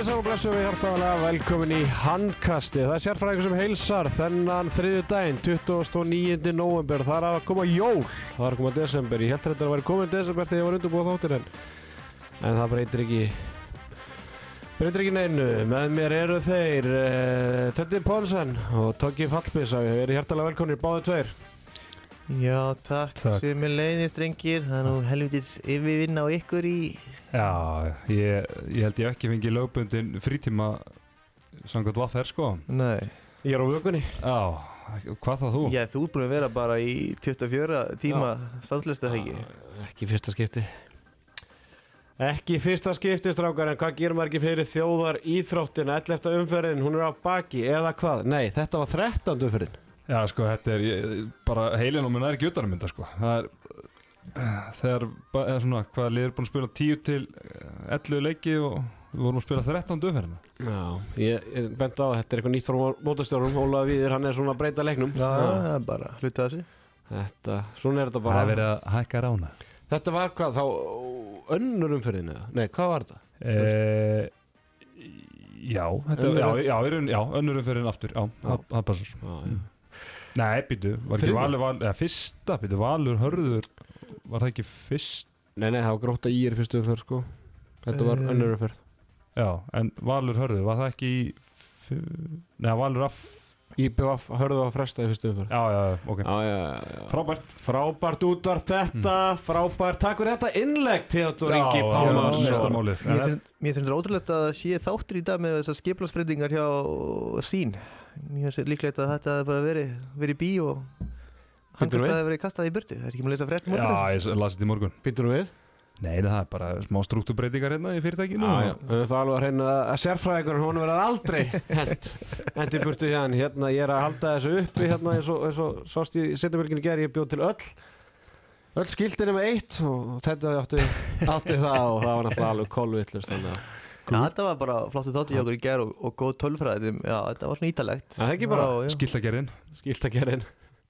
Komið saman blessu við hjartalega velkomin í handkasti. Það er sérfræðingur sem heilsar þennan þriðu daginn, 29. november. Það er að koma jól, það er að koma desember. Ég held að þetta að vera komin desember þegar ég var undirbúið þáttir en, en það breytir ekki, breytir ekki neinu. Með mér eru þeir uh, Töndi Pónsson og Tóki Fallbís. Við erum hjartalega velkomin báðið tveir. Já, takk, Takk. sem er leiðist drengir Það er nú helvitis yfirvinna á ykkur í Já, ég, ég held ég ekki fengi lögbundin frítíma samkvæmt vaffer sko Nei, Ég er á vögunni. Já, hvað þá þú? já, þú ert búin að vera bara í 24 tíma stanslista þegar ekki fyrsta skipti Ekki fyrsta skipti strákar en hvað gerir maður ekki fyrir þjóðar íþróttina 11. umferðin, hún er á baki eða hvað? Nei, þetta var 13. umferðin Já, sko, þetta er ég, bara heilin og minn er ekki utanum þetta sko Það er þegar, eða svona, hvað liður búin að spila 10 til eh, 11 leiki og við vorum að spila 13 umferðina. Já, ég, ég bent á að þetta er eitthvað nýtt frá mótastjórnum Óla Víðir, hann er svona að breyta leiknum. Já, það er bara hluta þessu. Þetta, svona er þetta Það bara er verið að hækka rána. Þetta var hvað, þá önnur umferðin eða? Nei, hvað var þetta? e, Já, þetta, já, já, já, já, önnur umferðin aftur Já, það það passar. Nei, býtu, var ekki valur, eða fyrsta, býtu, valur, hörður, var það ekki fyrst, Nei, nei, það var gróta í er fyrstu umferð sko. Þetta var Eh. önnur umferð. Já, en valur, hörður, var það ekki í, neða, valur af, IPVF hörðu að fresta í fyrstu umferð. Já, já, já, ok, Já, já, já, já. frábært, Frábært útvarp þetta, frábært. Takk fyrir þetta innlegg Theodor Ingi málið. Mér finnst- þetta ótrúlegt að sé þáttur í dag með þessar skiplarsbreytingar hjá sín Mér finnst þetta líklegt að þetta hefði bara verið, verið í bí og við. að verið kastað í burtu. Það er ekki með að lesa fréttum já, ég las þetta í morgun, Býtur nú við? Nei, það er bara smá struktúrbreytingar hérna í fyrirtækinu, Já, já, höfum það alveg að reyna að sérfræðingur hún verður aldrei hent hent í burtu hérna, hérna ég er að halda þessu uppi hérna eins og, eins og sást í setjumölkinu ger ég bjóð til öll öll skildinni með eitt og þetta átti, átti það og það var náttúrulega alveg að Já, þetta var bara flottu þáttu hjá okkur í gerð og, og góð tölfræði. Já, þetta var svona ítalegt Það er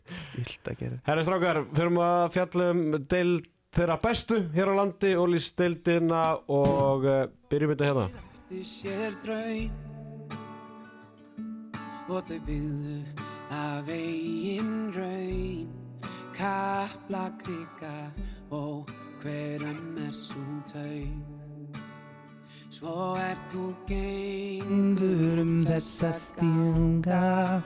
að Stilt að gera Herri strákar, fyrir að fjalla um deild þeirra bestu hér á landi og líst deildina og byrjum þetta hérna. Átti sér draum og þau byggðu af eigin raun. Kapla krika og hverjum er svo taum. Svo er þú gengur um þessa stíunga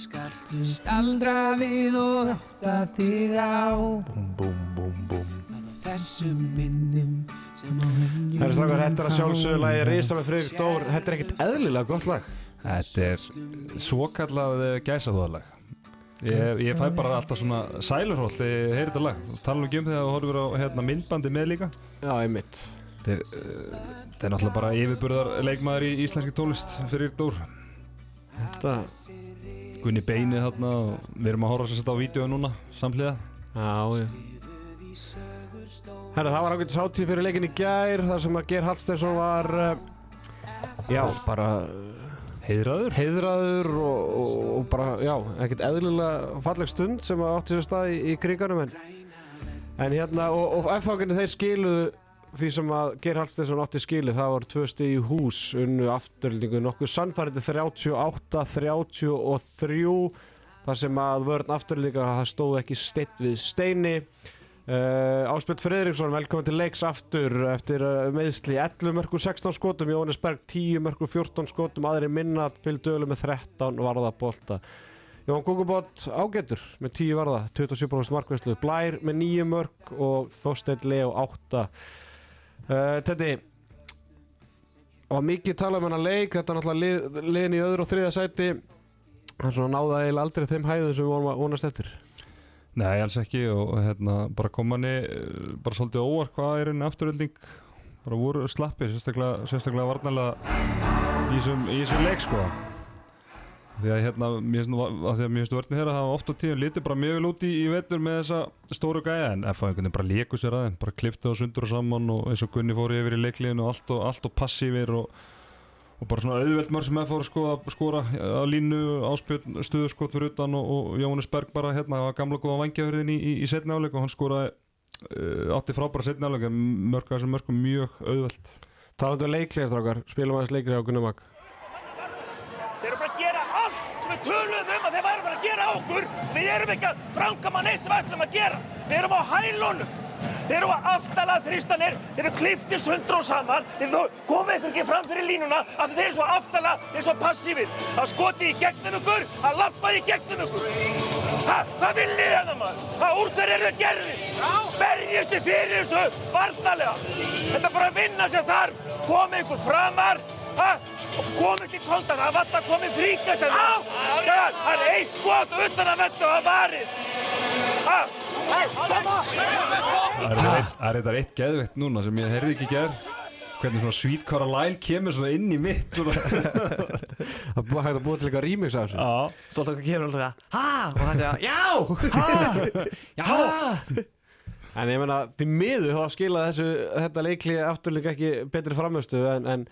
skaltu staldra við og átta þig á. Búm, búm, búm að þessum myndum sem á Herri strákar, þetta er að sjálfsögðu lagi Rísa með Friðrik Dór. Þetta er ekkert eðlilega gott lag. Þetta er svokallað gæsaþóðalag, ég, ég fæ bara alltaf svona sælurhóll þegar ég heyri þetta lag, tala nú ekki um þegar þú horfir á hérna, myndbandi með líka, Já, einmitt. Þetta er, uh, þetta er náttúrulega bara yfirburðar leikmaður í íslenski tónlist fyrir Dór. Þetta, Gunni beinið þarna og við erum að horfa sér á vídeo núna samhliða. já, já Herra, það var ákveðtis hátíð fyrir leikin í gær þar sem að Geir Hallsteinsson var uh, já, bara uh, Heiðraður? heiðraður og, og, og bara, já, ekkert eðlilega falleg stund sem átti sér stað í, í kriganum en, en hérna, og, og F-fákinni þeir skiluðu því sem að Geir Hallsteinsson átti skilið, það var tvö stið í hús unnu afturlendingu nokkuð sannfærandi 38-33 þar sem að vörn afturlendinga það stóð ekki steitt við steini. Uh, Áspjöld Friðriksson, velkomin til leiks aftur eftir meðsli 11 mörgur 16 skotum, Jóhannes Berg 10 mörgur 14 skotum, aðri minna fylgdu ölu með 13 varða bolta Jón Kukubot ágætur með 10 varða, 27% markvæslu Blær með 9 mörg og Þorstein Leo 8 uh, Tetti og mikið tala um hennar leik þetta er náttúrulega lið, liðin í öðru og þriða sæti. Hann svona náða eiginlega aldrei þeim hæðum sem við að vonast eftir. Nei, alls ekki og hérna bara kom manni eh, bara svolítið óvart hvað er einn afturölding bara voru slappi, sérstaklega, sérstaklega varnalega í þessum leik sko. Því að hérna, mér finnst að vörnir þeirra að hafa oft á tíðum litið bara mjög vel út í, í vetur með þessa stóru gæja en það einhvern veginn bara leku sér aðeins, bara klifta og sundur og saman og eins og Gunni fór yfir í leikliðinu og allt og, allt og passífir og, og bara svona auðvelt mörg sem fór sko að skora á línu áspjöld stuðuskot fyrir utan og, og Jóhannes Berg bara hérna var gamla góða vangjafurðin í, í, í setni áleik og hann skoraði uh, átti frábæra setni áleik en mörg að þessum mörgum mjög auðvelt. Talandu leiklega strákar, spilum aðeins leiklega að töluðum um að þeir væri bara að gera okkur. Við erum ekki að framkama neitt sem við ætlum að gera. Við erum á hælunum. Þeir eru að aftala þrýstanir, þeir eru kliftir sundur og saman, þeir komið ykkur ekki fram fyrir línuna af því þeir eru svo aftala, þeir eru svo passífir. Það skoti í gegnum ykkur, það lappaði í gegnum ykkur. Ha, hvað viljið hérna maður? Hvað úr þeir eru að gerði? Berjist þið fyrir þessu varnalega. Þetta er bara að vinna sem þarf. Komið ykkur framar, komið ekki í kontakt, það vant að komið fríkast. Það. Það er eitt skot utan að vetta og að Það. Er eitt, það er eitthvað eitt geðveitt núna sem ég heyrði ekki í geð Hvernig svona Sweet Caroline kemur svona inn í mitt. Það hægt að búið til eitthvað remix af þessu. Já, Svo alltaf hvað kemur alltaf Ha! Og það er Já! já! En ég meina, því miður þá skila þessu þetta leikli afturleik ekki betri framhaustu en, en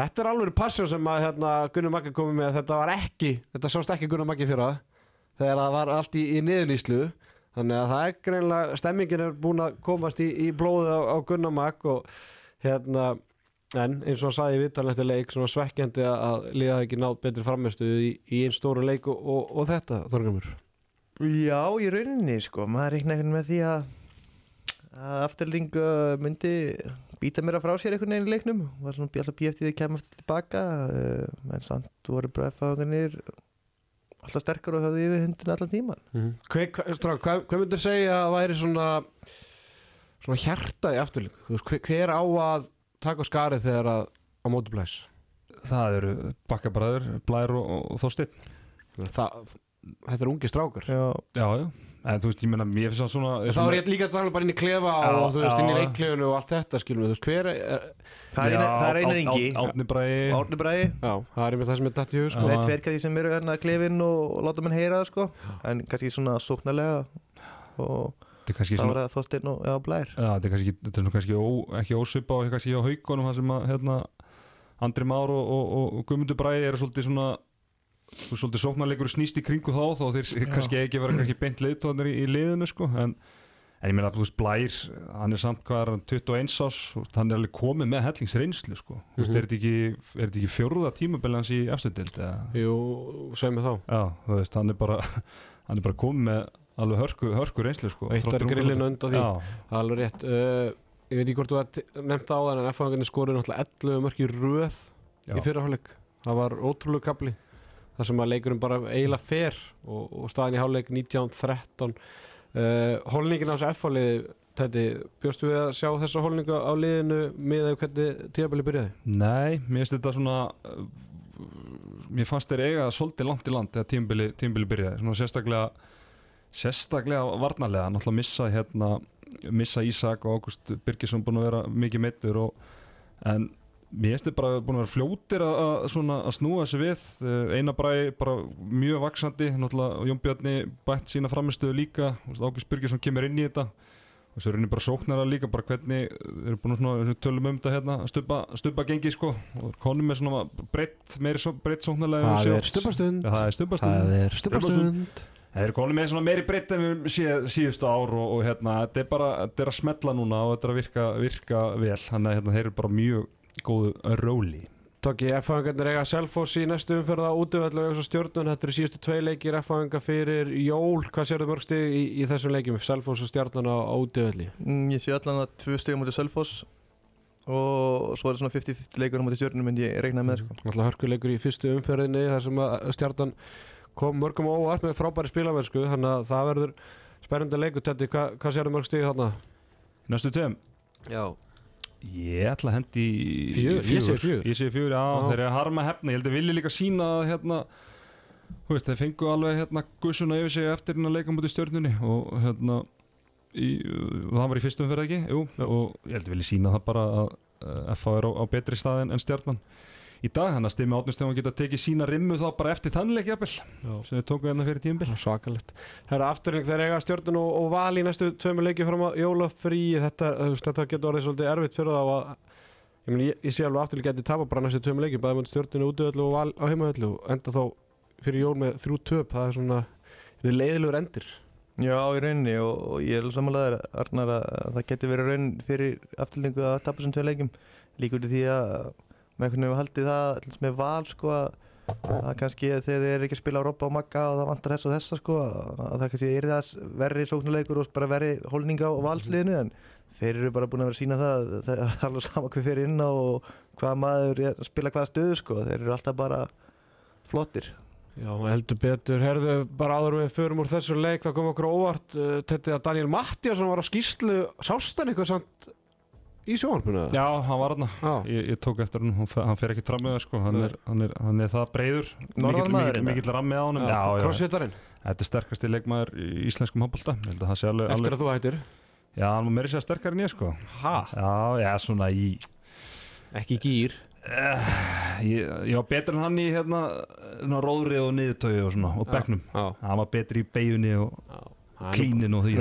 þetta er alveg passjón sem að hérna, Gunnar Maggi komið með. Þetta var ekki, þetta sást ekki Gunnar Maggi fyrir það þegar það var allt í, í niðurlýslu þannig að það er greinlega stemmingin er búin að komast í, í blóðið á, á Gunnar Magg og hérna en eins og hann sagði í eftir leik svona svekkjandi að- liða ekki nátt betri framhaustu í, í einn stóru leik og, og, og þetta, Þorgrymur Já, í rauninni sko, maður reikna einhvern með því að afturling myndi býta mér að frá sér einhvern veginn í leiknum. Var svona alltaf bí eftir því að kemur eftir tilbaka uh, en samt voru bræðfáðanir alltaf sterkar og höfðu yfir hundin allan tíman Mm Hver, hver, strák, hvað, hvað myndir segja að væri svona svona hjarta í veist, hver, hver á að taka skarið þegar að á móti blæs? Það eru bakkabræður, Blær og, og Þorsteinn. Það, þetta er ungi strákar. Já, Já, já, en þú veist, ég meina, ég finnst það svona þá er ég líka að tala bara inn í klefa Já, og þú veist, inn í já. leikklefinu og allt þetta skilum við, þú veist, hver er, það er, eina, það er einar yngi Átni Bræði Árni Bræði já, það er einmitt það sem er dætt í hug sko. Það er tverkað því sem eru hérna að klefin og, láta mann heyra það sko. En kannski svona sóknarlega og er þá svona er það þóstinn og já, blær. Já, þetta er kannski, þetta er svona kannski ó, ekki ósvipa og kannski á haugunum það sem að hérna, Andri Már og, og, og, og Guðmundur Bræði eru svolítið svona þú svolítið sóknarleikur snýst í kringu þá þá þeir kannski ekki vera kannski beint leiðtóðanir í, í liðinu sko en, en ég meina að þú veist Blær hann er samt hvað er hann 21 ás hann er alveg komið með hellingsreynslu sko. Þú veist, Mhm. er þetta ekki, er þetta ekki fjórða tímabili hans í afstöðdild eða? Jú, segjum við þá. Já, þú veist, hann er bara hann er bara komið með alveg hörku, hörku reynslu sko Eitt var þrátt fyrir grillinu unga undan því. Já, er alveg rétt. Uh, Ég veit ekki hvort þú nefnt á þann en F-fangarnir skoruðu náttúrulega 11 mörk í röð já. í fyrirháleik Það var ótrúlega kapli þar sem að leikurinn bara eiginlega fer og, og staðin í háleik 19-13 uh, Holningin á þessu F-fáliði Tætti, bjóstu við að sjá þessa holningu á liðinu með hvernig tíðabili byrjaði? Nei, mér finnst þetta svona mér fannst þeir eiga svolítið langt í land þegar tímbili, tímbili byrjaði. Svona sérstaklega sérstaklega varnarlega, náttúrulega missa hérna, missa Ísak og Ágúst Birgisson búin að vera mikið meittur og, en mér þeir bara búin að vera fljótir að, að, svona, að snúa þessu við. Uh, Einar Bræði bara mjög vaksandi náttúrulega Jón Bjarni bætt sína framistöðu líka. Ágúst Birgisson kemur inn í þetta. Og svo er henni bara sóknara líka bara hvernig þeir eru búin að tölum um þetta hérna stubba, stubba gengi sko. Og konum með svona breytt meiri svo, breytt sóknarlega Það er stubbastund. Ja, það er stubbastund. Það er stubbastund. Þeir eru konum með svona meiri breytt en við sé, síðustu ár og, og hérna þetta er bara þetta er að smetla núna og þetta er að virka, virka vel. Þannig að hérna, þeir eru bara mjög góðu róli Tóki, F-fangarnir eiga Selfoss í næstu umferð á útöfellu og stjórnun, þetta eru síðustu tvei leikir F-fangar fyrir jól, hvað sér það mörg stig í, í þessum leikjum, Selfoss og stjórnun á, útöfelli? Mm, Ég sé allan að tvö stegum mútið Selfoss og svo er það svona 50-50 leikur mútið stjórnum en ég reiknaði með sko. Alltaf hörkuleikur í fyrstu umferðinni þar sem að stjórnun kom mörgum á óvart með frábæri spilamennsku, þannig að það verður spennandi leikur, Tetti, hvað, hvað sér það mörg stig þarna? næstu tveim Já. Ég ætla að hendi í Fjögur, ég segi fjögur. Ég segi fjögur, já, Já. þeir eru að harma hefna Ég held að vilja líka sína að hérna veist, þeir fengu alveg hérna gussuna yfir sig eftir hérna leika mútið stjörnunni og hérna í, það var í fyrstum fyrir ekki, jú og ég held að vilja sína það bara að uh, FH er á, á betri stað en, en stjörnan í dag, hann að stimmi átnustegum að geta tekið sína rimmu þá bara eftir þannleik jafnvel sem þeir tóku hérna fyrir tíumbil Svakalegt. Herra, afturring þeir eiga stjórnun og, og val í næstu tveimu leiki fram á jólafrí, þetta, þetta getur orðið svolítið erfitt fyrir þá að ég, meni, ég, ég sé alveg afturring geti tapa bara næstu tveimu leiki, bæði með stjórnunu útöðlu og val á heimahöllu og enda þá fyrir jól með þrjú töp, það er svona, er leiðilegur endir. Já, í rauninni og, og ég er samanlegaður Arnar að það getur verið raun fyrir afturlingu að tapa sem tvei leikjum. Líkur til því að með einhvern veginn haldið það með val sko að kannski þegar þið er ekki að spila á Robba og Magga og það vantar þess og þessa sko að það kannski er það verri sóknuleikur og bara verri holninga og valsliðinu en þeir eru bara búin að vera að sína það það er alveg sama hver fyrir inn á og hvað maður er að spila hvaða stöðu sko þeir eru alltaf bara flottir. Já, heldur betur, herðu bara áður við förum úr þessu leik, það kom okkur á óvart uh, þetta að Daniel Mattiasson var á skýslu sástan eitthvað samt í sjónvarpinu eða? Já, hann var hann Já. ég, ég tók eftir hann, hann fer- hann ekki fram með það sko. hann, er, hann, er, hann er það breyður mikill, mikill rammi á honum. Já, já, Crossfittarinn, þetta er sterkasti leikmaður í íslenskum handbolta. Ég held að það sé alveg, eftir alveg að þú hættir? Já, hann var meiri sér sterkar en ég sko. Ha? já, já, svona í Ekki í gýr ég, ég var betur en hann í hérna, hérna róðri og niðurtöyu og svona og bekknum, Já, hann var betri í beigunni og Hann- klínin og því.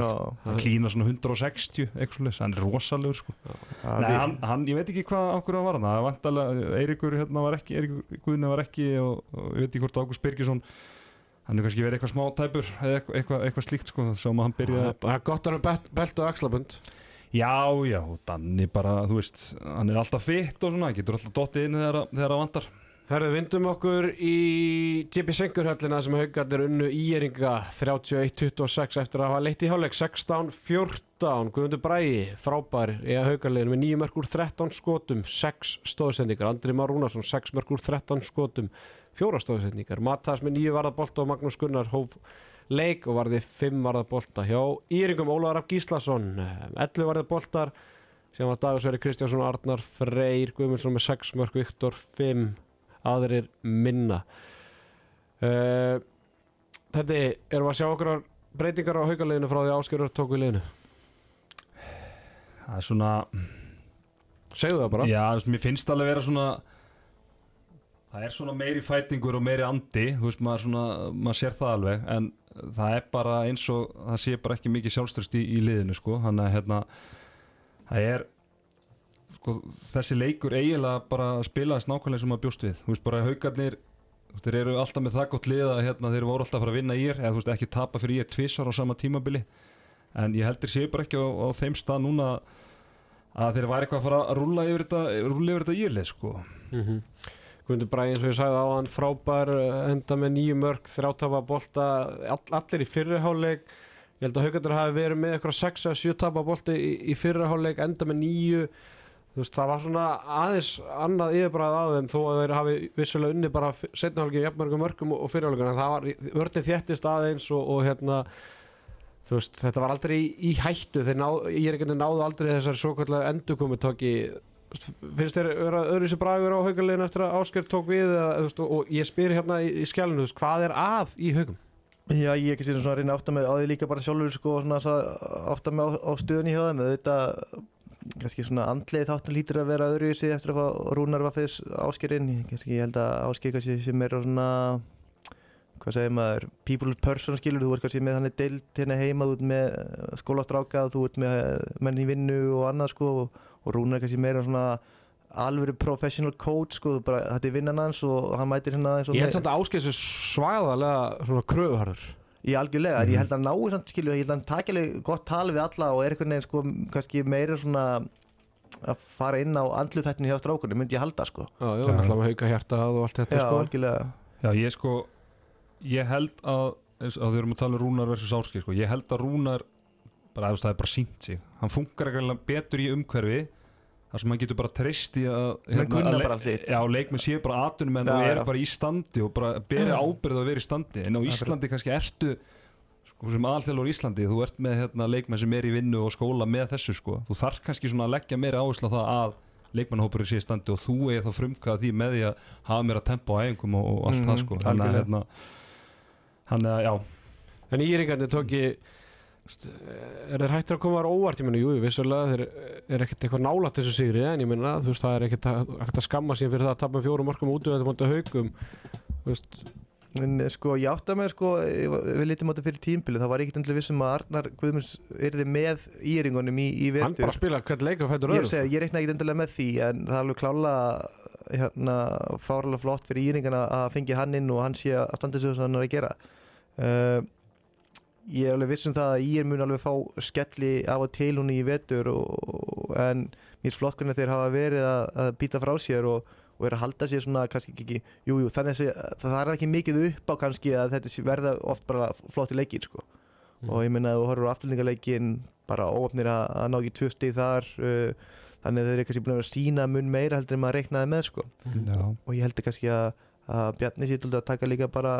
Hann klína svona 160 eitthvað hann er rosalegur sko. Nei, hann, hann, ég veit ekki hvað okkur að var hann það vantalega, Eiríkur hérna var ekki Eiríkur Guðni var ekki og, og ég veit ekki hvort Ágúst Birgisson hann er kannski verið eitthvað smá tæpur eða eitthvað, eitthvað, slíkt sko, sem hann byrjaði Það er gott að hann er belt, og axlabund já, já, Danni bara þú veist, hann er alltaf fitt og svona getur alltaf dottið inn þegar það vantar Herðu, vindum okkur í JP Sengurhöllina sem haugarnir unnu íeringa 31-26 eftir að hafa leitt í hálfleik 16-14 Guðmundur Bræi, frábær í að haugarleginu með 9 mörg úr 13 skotum 6 stóðsendingar, Andri Már Rúnarsson 6 mörg úr 13 skotum 4 stóðsendingar, Matas með 9 varðabolta og Magnús Gunnar hóf leik og varði 5 varðabolta hjá íringum. Ólaður Rapp Gíslason 11 varðaboltar sem var Dagursveri Kristjánsson, Arnar Freyr Guðmundsson með 6 mörg, Viktor 5 aðrir minna. Uh, Þetta erum við að sjá okkur breytingar á haugarleginu frá því áskerur tóku í leginu það er svona, Segðu það bara. Já, mér finnst alveg vera svona það er svona meiri fætingur og meiri andi þú veist, maður, svona, maður sér það alveg en það er bara eins og það sé bara ekki mikið sjálfströst í, í liðinu sko, hann að hérna það er sko, þessi leikur eiginlega bara spilaðist nákvæmlega sem maður bjóst við þú veist, bara haugarnir þeir eru alltaf með það gott lið að hérna, þeir voru alltaf að fara að vinna í er eða þú veist, ekki tapa fyrir í er tvisar á sama tímabili en ég heldur séu bara ekki á, á þeim stað núna að þeir væri eitthvað að fara að rúlla yfir þetta, írlið sko. mm -hmm. Guðmundur Bræði eins og ég sagði á hann frábær uh, enda með nýju mörg þrjátafa bolta all, allir í fyrriháleik ég held að haugarnir hafi verið með eitthvað 6 eða 7 tapa bolta í, í fyrriháleik enda með nýju þú veist, það var svona aðeins annað yfirbræð á þeim þó að þeir hafi vissulega unni bara setnahálfingin jafnmörgum mörgum og fyrirháleikum en það var vörðin þéttist aðeins og, og hérna þú veist, þetta var aldrei í, í hættu. Þeir ná, ég er ekki náðu aldrei þessari svo kallega endurkomutóki finnst þér vera öðru sér bragur á haugarlegin eftir að Ásker tók við þú veist, og, ég spyr hérna í, í skjálinu, þú veist, hvað er að í haugum? Já, ég er ekki síðan svona að reyna að átta mig á því líka bara sjálfur sko, svona að átta mig á, á stöðunni hjá þeim. Auðvitað kannski svona andleið þáttan lítur að vera öðru í sig eftir að fá Rúnar var fyrst áskerinn kannski ég held að ásker kannski sem er svona hvað segir maður, people person skilur. Þú ert kannski með þannig deilt hérna heima þú ert með skólastráka, þú ert með menn í vinnu og annað sko og, og Rúnar kannski meira svona alvöru professional coach sko, bara, þetta er vinnan hans og hann mætir hérna Ég held samt að Ásker sér svæðalega svona kröfuharður Í algjörlega, en ég held að hann nái samt skilju, ég held að hann alveg gott tal við alla og er einhvern veginn sko kannski meira svona að fara inn á andlu þættinu hjá strákunni, myndi ég halda sko. Já, já, Já. náttúrulega með hauga hjartað og allt þetta Já, sko algjörlega. Já, ég sko ég held að, að þau erum að tala um Rúnar versus Áskir sko, ég held að Rúnar bara, þú veist, það er bara sínt sig hann funkar ekki betur í umhverfi þar sem hann getur bara treyst í að. Já, leikmenn séu bara atunum en og eru bara í standi og bara beri ábyrð að vera í standi. En á Íslandi kannski ertu sko, sem aðalþjálfur í Íslandi, þú ert með hérna, leikmenn sem er í vinnu og skóla með þessu sko. þú þarf kannski svona að leggja meira áherslu á það að leikmannhópurinn sé í standi og þú eigi þá frumkað því með því að hafa meira tempo á æfingum og, allt Mhm, það sko. Þannig að hérna þannig já, En íringarnir tók ég er þeir hættir að koma þar óvart ég meina, jú, vissulega, þeir er ekkert eitthvað nálægt þessu sigri, en ég meina, þú veist, það er ekkert að, að skamma síðan fyrir það að tapa fjórum orkum út og þetta mútið haugum En eh, sko, ég átta mig sko, við litum á þetta fyrir tímbili, það var ekkert endilega vissum að Arnar Guðmunds yrði með íringunum í, í hann vetur. bara spila hvern leik og fætur Ég öðru að segja, ég reikna ekkert endilega með því, en það er alveg klála hérna, fárlega flott fyrir íringana að fengi hann inn og hann sé að standa sig sem hann er að gera. Uh, ég er alveg viss um það að ég mun alveg fá skelli af og til hún í vetur og, en mér hvernig þeir hafa verið að, að býta frá sér og, og er að halda sér svona kannski ekki, jú, jú, þannig að það er ekki mikið upp á kannski að þetta verða oft bara flotti leikir sko. og ég meina að þú horfur á afturlingarleikin bara óöfnir að, að ná ekki tvö stig þar uh, þannig að þeir eru kannski búin að sína mun meira heldur en maður reiknaði með sko. Já, og ég heldur kannski að Bjarni til að taka líka bara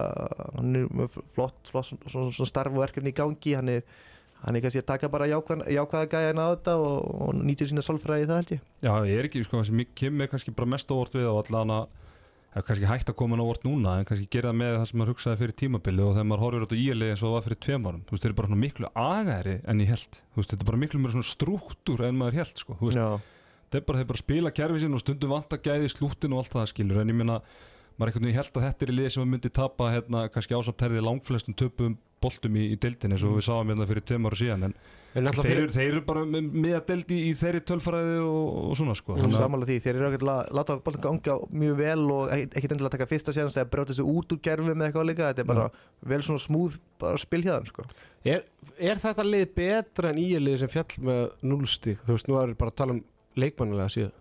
hann er með flott, flott svona, svona, svona starf og verkefni í gangi hann er, hann er kannski að taka bara jákvæð, jákvæða gæjan á þetta og, og nýtir sína sálfræði í það held ég. Já, ég er ekki, sko, það sem ég kemur kannski bara mest óvart við og allan að það er kannski hægt að koma inn óvart núna en kannski gera það með það sem maður hugsaði fyrir tímabili og þegar maður horfir út á íalið eins og það var fyrir tveim árum. Þú veist, þeir eru bara miklu agæri en ég held veist, þetta er bara miklu mér svona strúktúr en maður held, sko, þetta er bara þeir bara spila kerfi sín og stundum vanta gæði slútin og allt það skilur en ég meina, maður einhvern veginn held að þetta er í lið sem myndi tapa hérna kannski ásamterði langflestum töpum boltum í, í deildin eins og við sáum hérna fyrir tveim ára síðan en En þeir, fyrir eru, þeir eru bara með, með að deldi í þeirri tölfræði og, og svona sko. Að- Samanlega því, þeir eru ekki að láta boltan ganga mjög vel og ekkert endilega að taka fyrsta séðan eða brjóta þessu út úr gerfum eða eitthvað líka þetta er bara vel svona smúð bara spil hjá þeim sko. er, er þetta lið betra en ílið sem fjall með núlstík? Þú veist, nú er bara að tala um leikmannilega síðan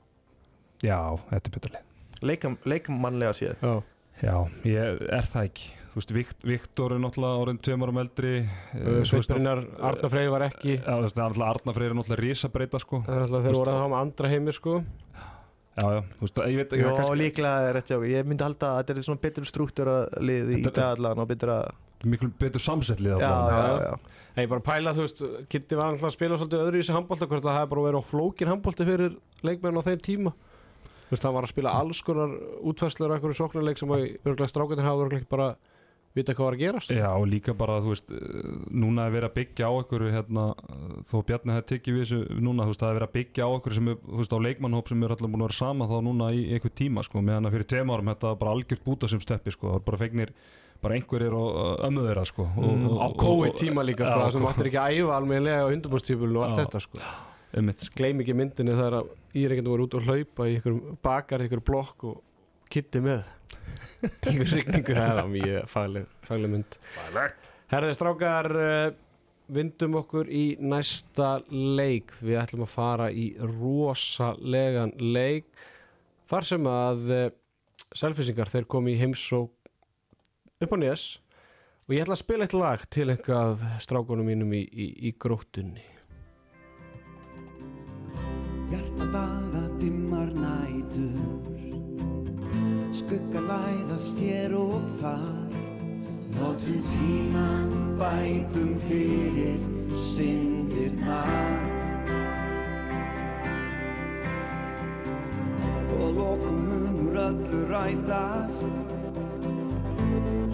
Já, þetta er betur lið Leikam, Leikmannlega séð. Já, Já, ég er það ekki. Þú veist, Vikt, Viktor er náttúrulega orðin tveim árum eldri. Sveitbrinnar, Arna Freyr var ekki. Já, þú veist, það náttúrulega Arna Freyr er náttúrulega risabreita sko. Það er alltaf þeir voru að hafa með andra heimir sko. Já, já, þú veist, ég veit ekki Já, það kannski líklega er þetta. Ég myndi halda að þetta er svona betur struktúra lið í dag allan og betur að miklu betur samsettlið Já, já, já. já, Nei, ég bara pæla, þú veist, Kitty var alltaf að spila svolítið öðru í þessi handbólta hvort það hefði bara verið á flókin handbólti fyrir leikmenn á þeim tíma Þú veist, hann var að spila alls konar útfæslur og einhverju sóknarleik sem að örgulega strákanir hafa örgulega bara vita hvað var að gerast. Já, og líka bara, þú veist, núna er verið að byggja á einhverju, hérna, þó Bjarni hefði tekið við þessu núna, þú veist, það er verið að byggja á einhverju sem er, þú veist, á leikmannhóp sem er alltaf búin að vera sama þá núna í einhver tíma, sko, meðan að fyrir tveim árum þetta var bara algjört búta sem steppi, sko, það var bara fegnir, bara einhverjir og ömmu þeirra, sko. Og, Mm, og, á COVID tíma líka, sko, það sem áttir ekki að æfa almennilega á undurbúrstíful og allt þetta, sko Einmitt, sko. Gleim ekki myndinni þegar að íreikendur voru út og hlaupa í einhverjum bakar, í einhverjum blokk og Kitty með. Einhver rigningu, það var mjög fagleg, mynd. Herðið strákar uh, vindum okkur í næsta leik. Við ætlum að fara í rosalegan leik þar sem að uh, selfisingar þeir komi í heimsók upp á nes. Og ég ætla að spila eitt lag til eitthvað strákunum mínum í, í, í gróttunni hér og þar Notum tíman bætum fyrir syndirnar. Og lokum munur öllu rætast.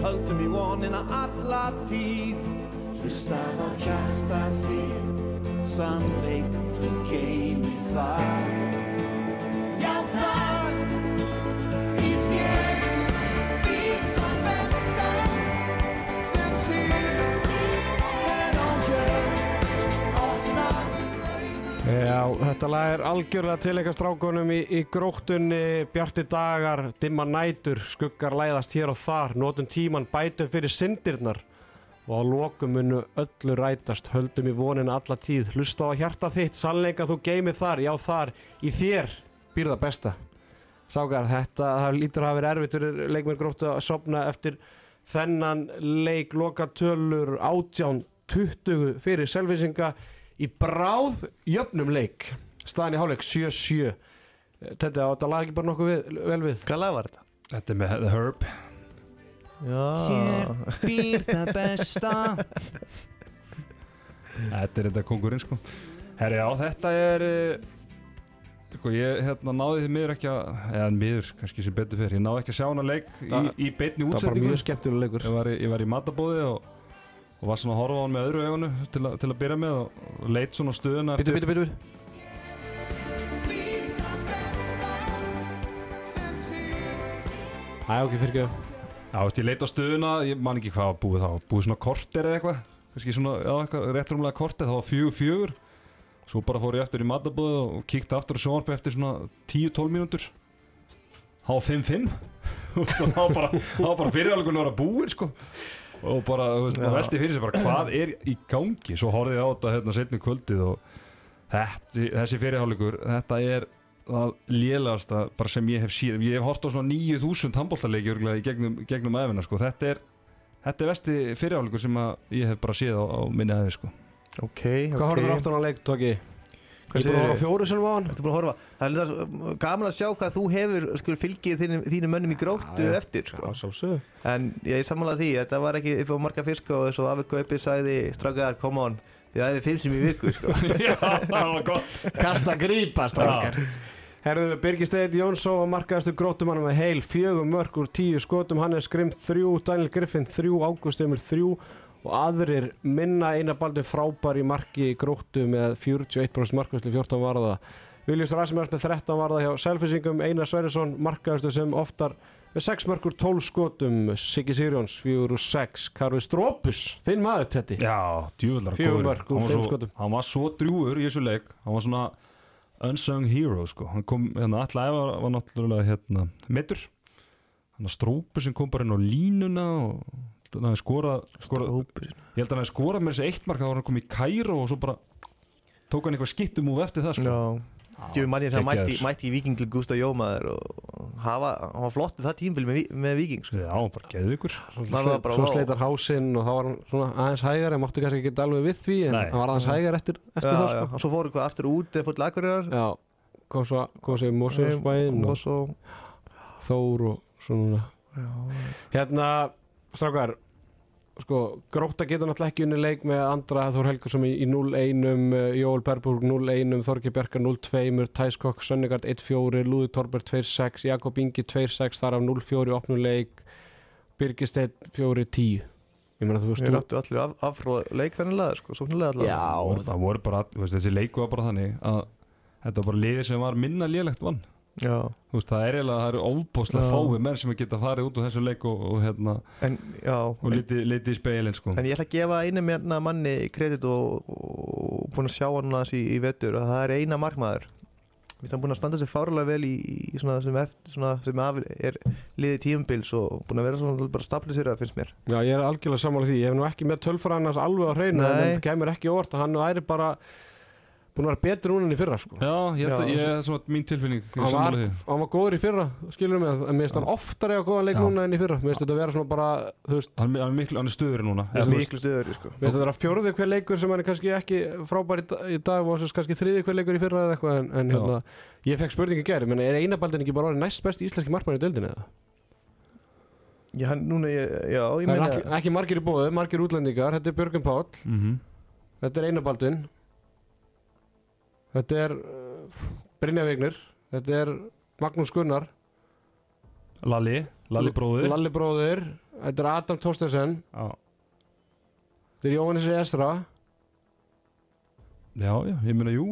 Höldum í vonina alla tíð. Hlustað á hjarta þitt Sannleik þú geimi þar Já, þetta lag er algjörlega til eitthvað strákunum í, í gróttunni, bjarti dagar, dimma nætur, skuggar læðast hér og þar, notum tíman, bætum fyrir syndirnar og á lokum munu öllu rætast, höldum í vonina alla tíð, hlusta á hjarta þitt, sannleika þú geymið þar, já þar, í þér býr það besta. Sákar, þetta lítur að hafa verið erfitt fyrir leikmenn gróttu að sopna eftir þennan leik, loka tölur, átján, 20 fyrir selvisinga í bráð jöfnum leik staðan í hálfleik 7-7 þetta á þetta lag ekki bara nokkuð við, vel við Hvað lag var þetta? Þetta er með The Herb. Já, býr það besta Þetta er þetta kongurinn, sko. Herri, já, þetta er, eh, sko, ég hérna náði því miður ekki að, eða miður, kannski sem betur fyrir, ég náði ekki að sjá hana leik í, í beinni það var bara útsendingu. mjög skemmtilega leikur Ég var í, í matabóði og, og var svona að horfa á hann með öðru eigunu til, til að byrja með og, og leit svona stöðuna bitu, bitu, bitu, bitu. Býr það besta Sem þýr Æ, ok, fyrir ekki. Já, veist, ég leit á stöðuna, ég man ekki hvað var búið þá, búið svona korter eða eitthvað, kannski svona, já, eitthvað réttrumlega korter, það var fjögur fjögur, svo bara fór ég eftir í matabóðu og kíkti aftur á sjónvarpi eftir svona 10-12 mínútur, var 5-5, og það var bara, var bara fyriralgunum að vera búið, sko. Og bara, þú veist, maður veldi fyrir sig bara hvað er í gangi, svo horfið ég á þetta hérna setni kvöldið og þetta, þessi fyrirháleikur, þetta er það lélegasta bara sem ég hef síðan, ég hef hort á svona 9000 handbóltaleiki örgulega í gegnum, gegnum æfina sko, þetta er þetta er vesti fyrirháleikur sem að ég hef bara séð á, á minni æfi sko. Ok, Hvað ok. horfður aftur á leik, Tóki? Hvað Ég er búin að horfa á fjóru sem var hann. Ertu búin að horfa? Það er líka gaman að sjá hvað þú hefur sko, fylgið þínu, þínu mönnum í gróttu eftir sko. sjálfsögðu. En ég er sammála því, þetta var ekki upp á marga fisk og eins og Afi Gaupi sagði strákar, come on, þið æfið fimm sem í viku sko. Já, það var gott. Kasta grípa, strákar. Herðu, Birgir Steit Jónsson var markaðastu grótumann með heil fjögum mörg úr tíu skotum. Hann er skrimmt þrjú, Daniel Griffin þrjú, Ágúst Emil þrjú og aðrir minna eina baldi frábær í marki í gróttu með 41% markvæslu 14 varða. Viljus Rasmus með 13 varða hjá Selfisingum, Einar Sverrisson markaðastu sem oftar með 6 mörg úr 12 skotum. Siggi Sirjóns 4 úr 6, Karli Strópus þinn maður Tetti Já, djúvöldar Fjögur mörk úr hann, var fimm svo- skotum. hann var svo drjúur í þessu leik. Hann var svona unsung hero sko. hann kom, hérna, alltaf var, var náttúrulega hérna, meittur hann að strópu sem kom bara inn á línuna og hann hafi skorað, skorað Strópur. ég held að hann hafi skorað með þessi eitt mark þá var hann komið í Kæró og svo bara tók hann eitthvað skittum úr eftir það sko. Já Djú, manni það mætti, mætti í Viking til Gustaf Jómaður og hafa, hann var flott það tímbil með, með Viking sko. Já, bara geðu ykkur Maður var bara, svo sleitar hásinn og þá var hann svona aðeins hægar en máttu kannski ekki alveg við því en Nei. hann var aðeins hægar eftir, eftir já, það sko. og svo fóru hvað aftur út eða fór Já, kom svo, kom svo í Moselsbæinn og Þór og svona Hérna, strákar sko, Gróta getur náttúrulega ekki unni leik með Andra Þór Helgarsson í, í 0-1 uh, Jóel Berburg 0-1 Þorgi Bjarkar 0-2 Tæskokk Sönnegard 1-4 Lúði Torbert 2-6 Jakob Ingi 2-6 þar af 0-4 í opnum leik Birgisteinn 4-10 Ég meina þú veist Við þú- áttu allir af, afróð leik þannig laga sko, sóknulega allavega Já, það voru bara, þú veist, þessi leiku var bara þannig að þetta var bara liðið sem var minna lélegt vann veist, það er eiginlega, það eru óbúslega fáið menn sem geta farið út úr þessu leik og, og hérna, en, já, og litið liti í speilin sko. en ég ætla að gefa einu mérna manni kredit og, og búin að sjá hann núna í, í vetur og það er eina markmaður Við erum búin að standa sér fárlega vel í, í svona sem, eftir, svona sem af, er liðið tíumbils og búin að vera svona bara staplis sér að finnst mér Já, ég er algjörlega sammála því. Ég hef nú ekki með annars alveg á hreinu, Nei. en það kemur ekki óvart að hann væri bara búin að vera betur núna en í fyrra, sko. Já, ég held að ég er svona mín tilfinning er Hann var, hann var góður í fyrra, skilur mig, en mér finnst hann oftar eiga góðan leik Já. núna en í fyrra. Mér finnst þetta vera svona bara, þú veist, Hann, hann er miklu, hann er stöður núna Eða, er þú veist, miklu stöður sko. mér finnst þetta vera fjórði hver leikur sem hann er kannski ekki frábær í, da- í dag og þess kannski þriði hver leikur í fyrra eða eitthvað, en, en Já. hérna, ég fekk spurningi gæri, menn er einabaldin ekki bara orðið næst besti íslenski markmann í deildinni eða? Já, hann, núna, ég, já, ég Það er meina ekki, ekki margir í bóðu, margir útlendingar, þetta er Björgun Páll, mhm. Þetta er Einabaldin Þetta er uh, Brynja Vignir Þetta er Magnús Gunnar. Lalli, Lalli bróðir. Lalli bróðir Þetta er Adam Tóstesen Já, Þetta er Jóhannes Esra. Já, já, ég meina jú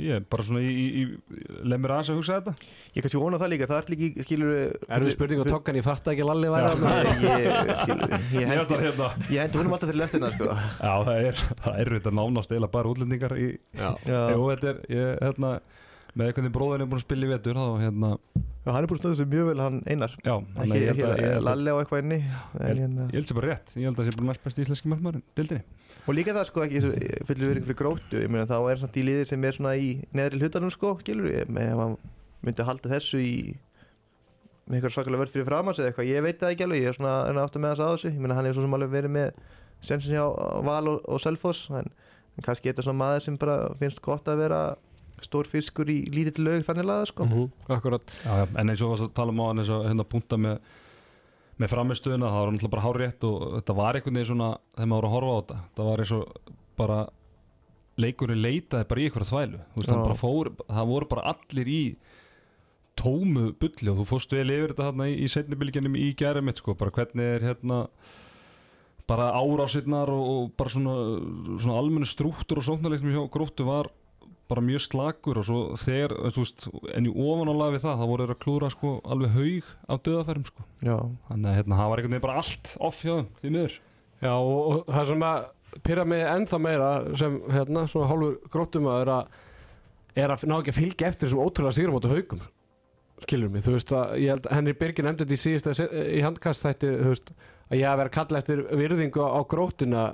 Ég er bara svona í, í, í leið mér aðeins að hugsa þetta. Ég kannski vona það líka, það er líka, skilur Erfið spurning og tokkan, ég fatt ekki að Lalli væri þarna. Ég, ég, skilur, ég hendi, hérna. ég honum alltaf fyrir lestina, sko. Já, það er, það er þetta nánast eila bara útlendingar í, Já. Já, Jú, þetta er, ég, hérna með einhvern bróðin er búin að spila í vetur þá, hérna, Já, hann er búin að stöða sig mjög vel, hann einar. Já, ég ég held að- Lalli á eitthvað inni en, held- hérna, ég held sem bara rétt, ég held að það sé bara næst besti íslenski markmaðurinn, dildinni Og líka það, sko, ekki fullir verið fyrir gróttu. Ég meina, þá er svona í liði sem er svona í neðri hlutanum, sko, skilur ég með ef hann myndi að halda þessu í með eitthvað svakalega verð fyrir framans eða eitthvað, ég veit það ekki alveg, ég er svona að aftur með þess að þessu, ég meina hann er svo sem alveg verið með sensin hjá Val og, og Selfoss en, en kannski er þetta svona maður sem bara finnst gott að vera stór fiskur í lítill laug þannig laga sko. Mhm, Akkurat. Já, já, en eins og varst að tala um á hann eins og hérna punta með með framistöðuna, það var náttúrulega bara hárétt og þetta var einhvern veginn svona, þegar maður voru að horfa á þetta það var eins og bara leikurinn leitaði bara í eitthvað þvælu. Veist, bara fór, það voru bara allir í tómu bulli og þú fórst vel yfir þetta hérna í, í setnibilginum í gerðum mitt sko, bara hvernig er hérna bara árásinnar og, og bara svona, svona almennu strúktur og sóknarleiknum hjá gróttu var bara mjög slakur og svo þegar, þú veist, en í ofan á lag við það, það voru þeir að klúra sko alveg haug á döðafærum sko. Já, þannig að hérna, það var einhvern veginn bara allt off hjá þeim, því miður. Já og, og það sem að pyrra mig ennþá meira sem hérna svona hálfur gróttum að er að er að ná ekki að fylgja eftir þessum ótrúlega sýrum áttu haugum skilur mig, þú veist að ég held Henry Birgir nefndi þetta í síðasta í handkast þætti, þú veist að ég að vera kalla eftir virðingu á, grótuna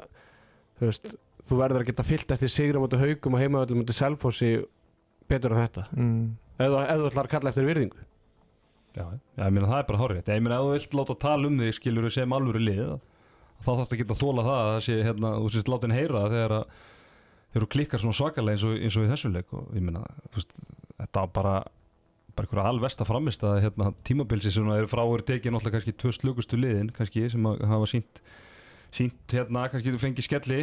þú veist, þú verður að geta fyllt eftir sigra mútið haugum og heimavöldu mútið selfossi betur en þetta. Mm. ef þú ef þú ætlar að kalla eftir virðingu. Já, já, ég meina það er bara hárið Ég meina ef þú vilt láta tala um þig skilur sem alvöru lið þá þarf þetta að geta þóla það að það sé, hérna, þú sést látin heyra það þegar að þegar þú klikkar svona svakalega eins og, eins og í þessum leik og ég meina, þú veist, þetta var bara bara einhverja alvesta framist að hérna, tímabilsi sem eru frá eru tekið náttúrulega kannski tvö slugustu liðin kannski sem að hafa sínt sínt hérna, kannski þú fengið skelli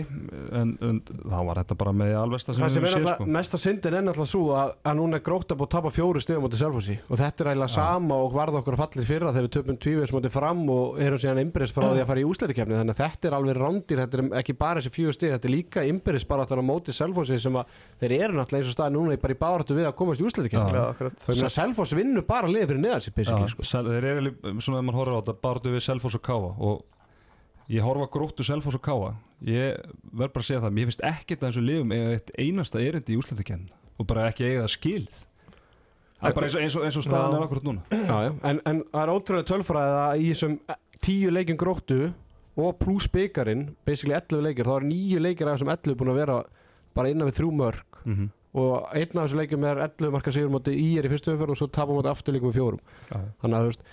en, en þá var þetta bara með alvesta sem það sem við er höfum séð náttúrulega sko. mesta syndin er náttúrulega svo að, að núna er gróta búið að tapa fjóru stöðum mútið selfossi. Og þetta er eiginlega sama og varð okkur að fallið fyrra þegar við töpum tvívegis mútið fram og erum síðan innbyrðis frá því að fara í úsleitikefni þannig að þetta er alveg rándir, þetta er ekki bara þessi fjögur stöð þetta er líka innbyrðis bara á mótið selfossi sem að þeir eru náttúrulega eins og staði núna bara í báratu við að komast í úsleitikefni að Selfoss vinnur bara ég horfa gróttu Selfoss og Káa ég verð bara að segja það mér finnst ekkert að þessu liðum eiga eitt einasta erindi í úslættikenn og bara ekki eiga það skilð það er bara eins og, eins og, eins og staðan Já. er akkurat núna. Já, já. En, en það er ótrúlega tölfræðið að í þessum tíu leikjum gróttu og pluss byggarinn, basically 11 leikir þá er nýju leikir af þessum 11 búin að vera bara innan við þrjú mörg mm -hmm. og einn af þessum leikjum er 11 marka sigur í er í fyrstu umferð og svo tapum móti aftur leikum við fjórum þannig að þú veist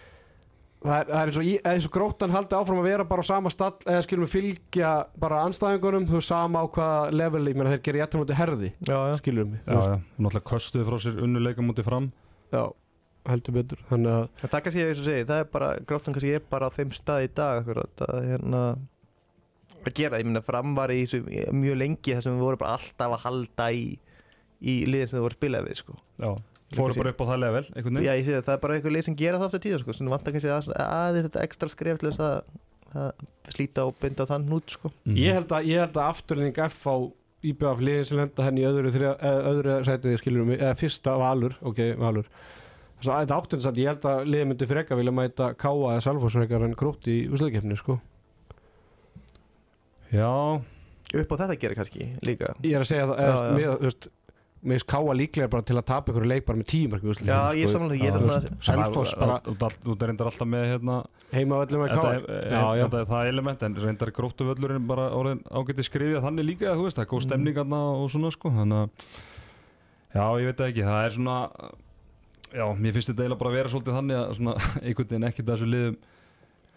það er, það er eins, og, í- eins og gróttan haldi áfram að vera bara á sama stall eða skilum við fylgja bara anstæðingunum þú sama á hvaða level ég meina þeir gerir jættum móti herði Já, já. skilum við. Já, já, náttúrulega köstuði frá sér unnuleika mútið fram. Já, heldur betur. Þannig að Það taka sér eins og segi, það er bara, gróttan kannski er bara á þeim stað í dag akkurat, að hérna að gera, ég meina framvar í þessu mjög lengi þar sem við vorum bara alltaf að halda í í liðin sem þau voru að spila við sko. já, fóru bara upp á það level Já, ég sé það, það er bara eitthvað lið sem gera það ofta tíða sko, sem vantar kannski að, aðeins þetta ekstra skref til þess að, að slíta og binda þann út sko. Mhm. Ég held að, ég held að afturlending F á IBF liðin sem lenda henni í öðru, þrjá, eða, öðru sætið skilur mig, eða fyrsta valur, ok, valur. Þess að þetta átturinn samt, ég held að liðin myndi freka vilja mæta Káa eða Salforsfrekar en grótti í úsleikefni, sko. Já, upp á þetta að gera kannski líka. Ég er að segja það, Já, eða, Mér finnst Káa líklega bara til að tapa ykkur leik bara með úsleikefni Já, ég er samanlega, ég er þarna Selfoss bara þú reyndar alltaf með hérna heimavöllum með Káa er, Já, já. þetta er það element en reyndar gróttu völlurinn bara orðin ágæti skrifið þannig líka, þú veist, það er góð stemning mm. og svona sko, þannig að já, ég veit það ekki, það er svona já, mér finnst þetta eiginlega bara að vera svolítið þannig að svona einhvern veginn ekkert að þessu liðum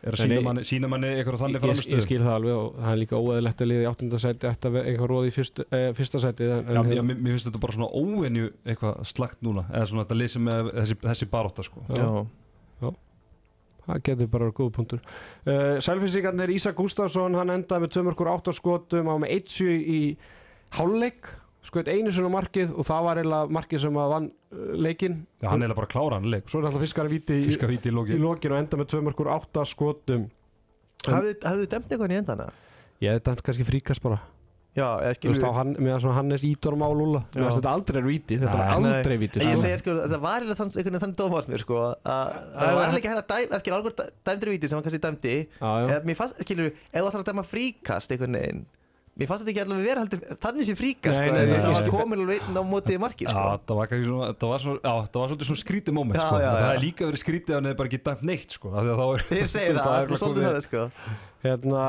er að sína manni, sína manni eitthvað þannig Ég, ég, ég skil það alveg og það er líka óeðlegt að liði í áttundasæti eftir eitthvað róði í fyrst, eh, fyrsta sæti en, Já, já, mér, mér finnst þetta bara svona óvenju eitthvað slagt núna, eða svona þetta lið sem er þessi, þessi baróta sko. Já. Já, Það getur bara verið góð punktur. Uh, Sælfinsíkarnir Ísak Gustafsson hann endaði með 2 mörgur 8 skotum á með 1-7 í hálfleik skoðt einu svona markið og það var eiginlega markið sem að vann uh, leikinn. Já, hann er eiginlega bara að klára hann leik. Svo er alltaf fiskar að víti í, í í lokin og enda með 2 mörgur 8 skotum. Hafðu þið dæmt eitthvað í endana? ég þetta kannski fríkast bara. Já, eða þú skilur veist á hann, með svona Hannes Ídor Mál Úla Já. þetta aldrei er víti þetta er aldrei víti ég sko. segja sko, þetta var eiginlega þann, einhvern veginn þannig dómars mér sko að að það var ekki hægt að dæma, skilur alveg dæmdur víti sem hann kannski dæmdi. Eða mér fannst, skilur, ef mér fannst þetta ekki alveg vera heldur þannig sem fríkast Nei, sko, nei, en nei, þetta nei. var komin alveg inn á móti markið Já, sko það var kannski svona, það var, svo, já, það var svolítið svona skrítið moment Já, sko. já, það já. er líka verið skrítið að hefur bara ekki dæmt neitt sko, af því að þá er þú veist, það, það er svolítið það sko hérna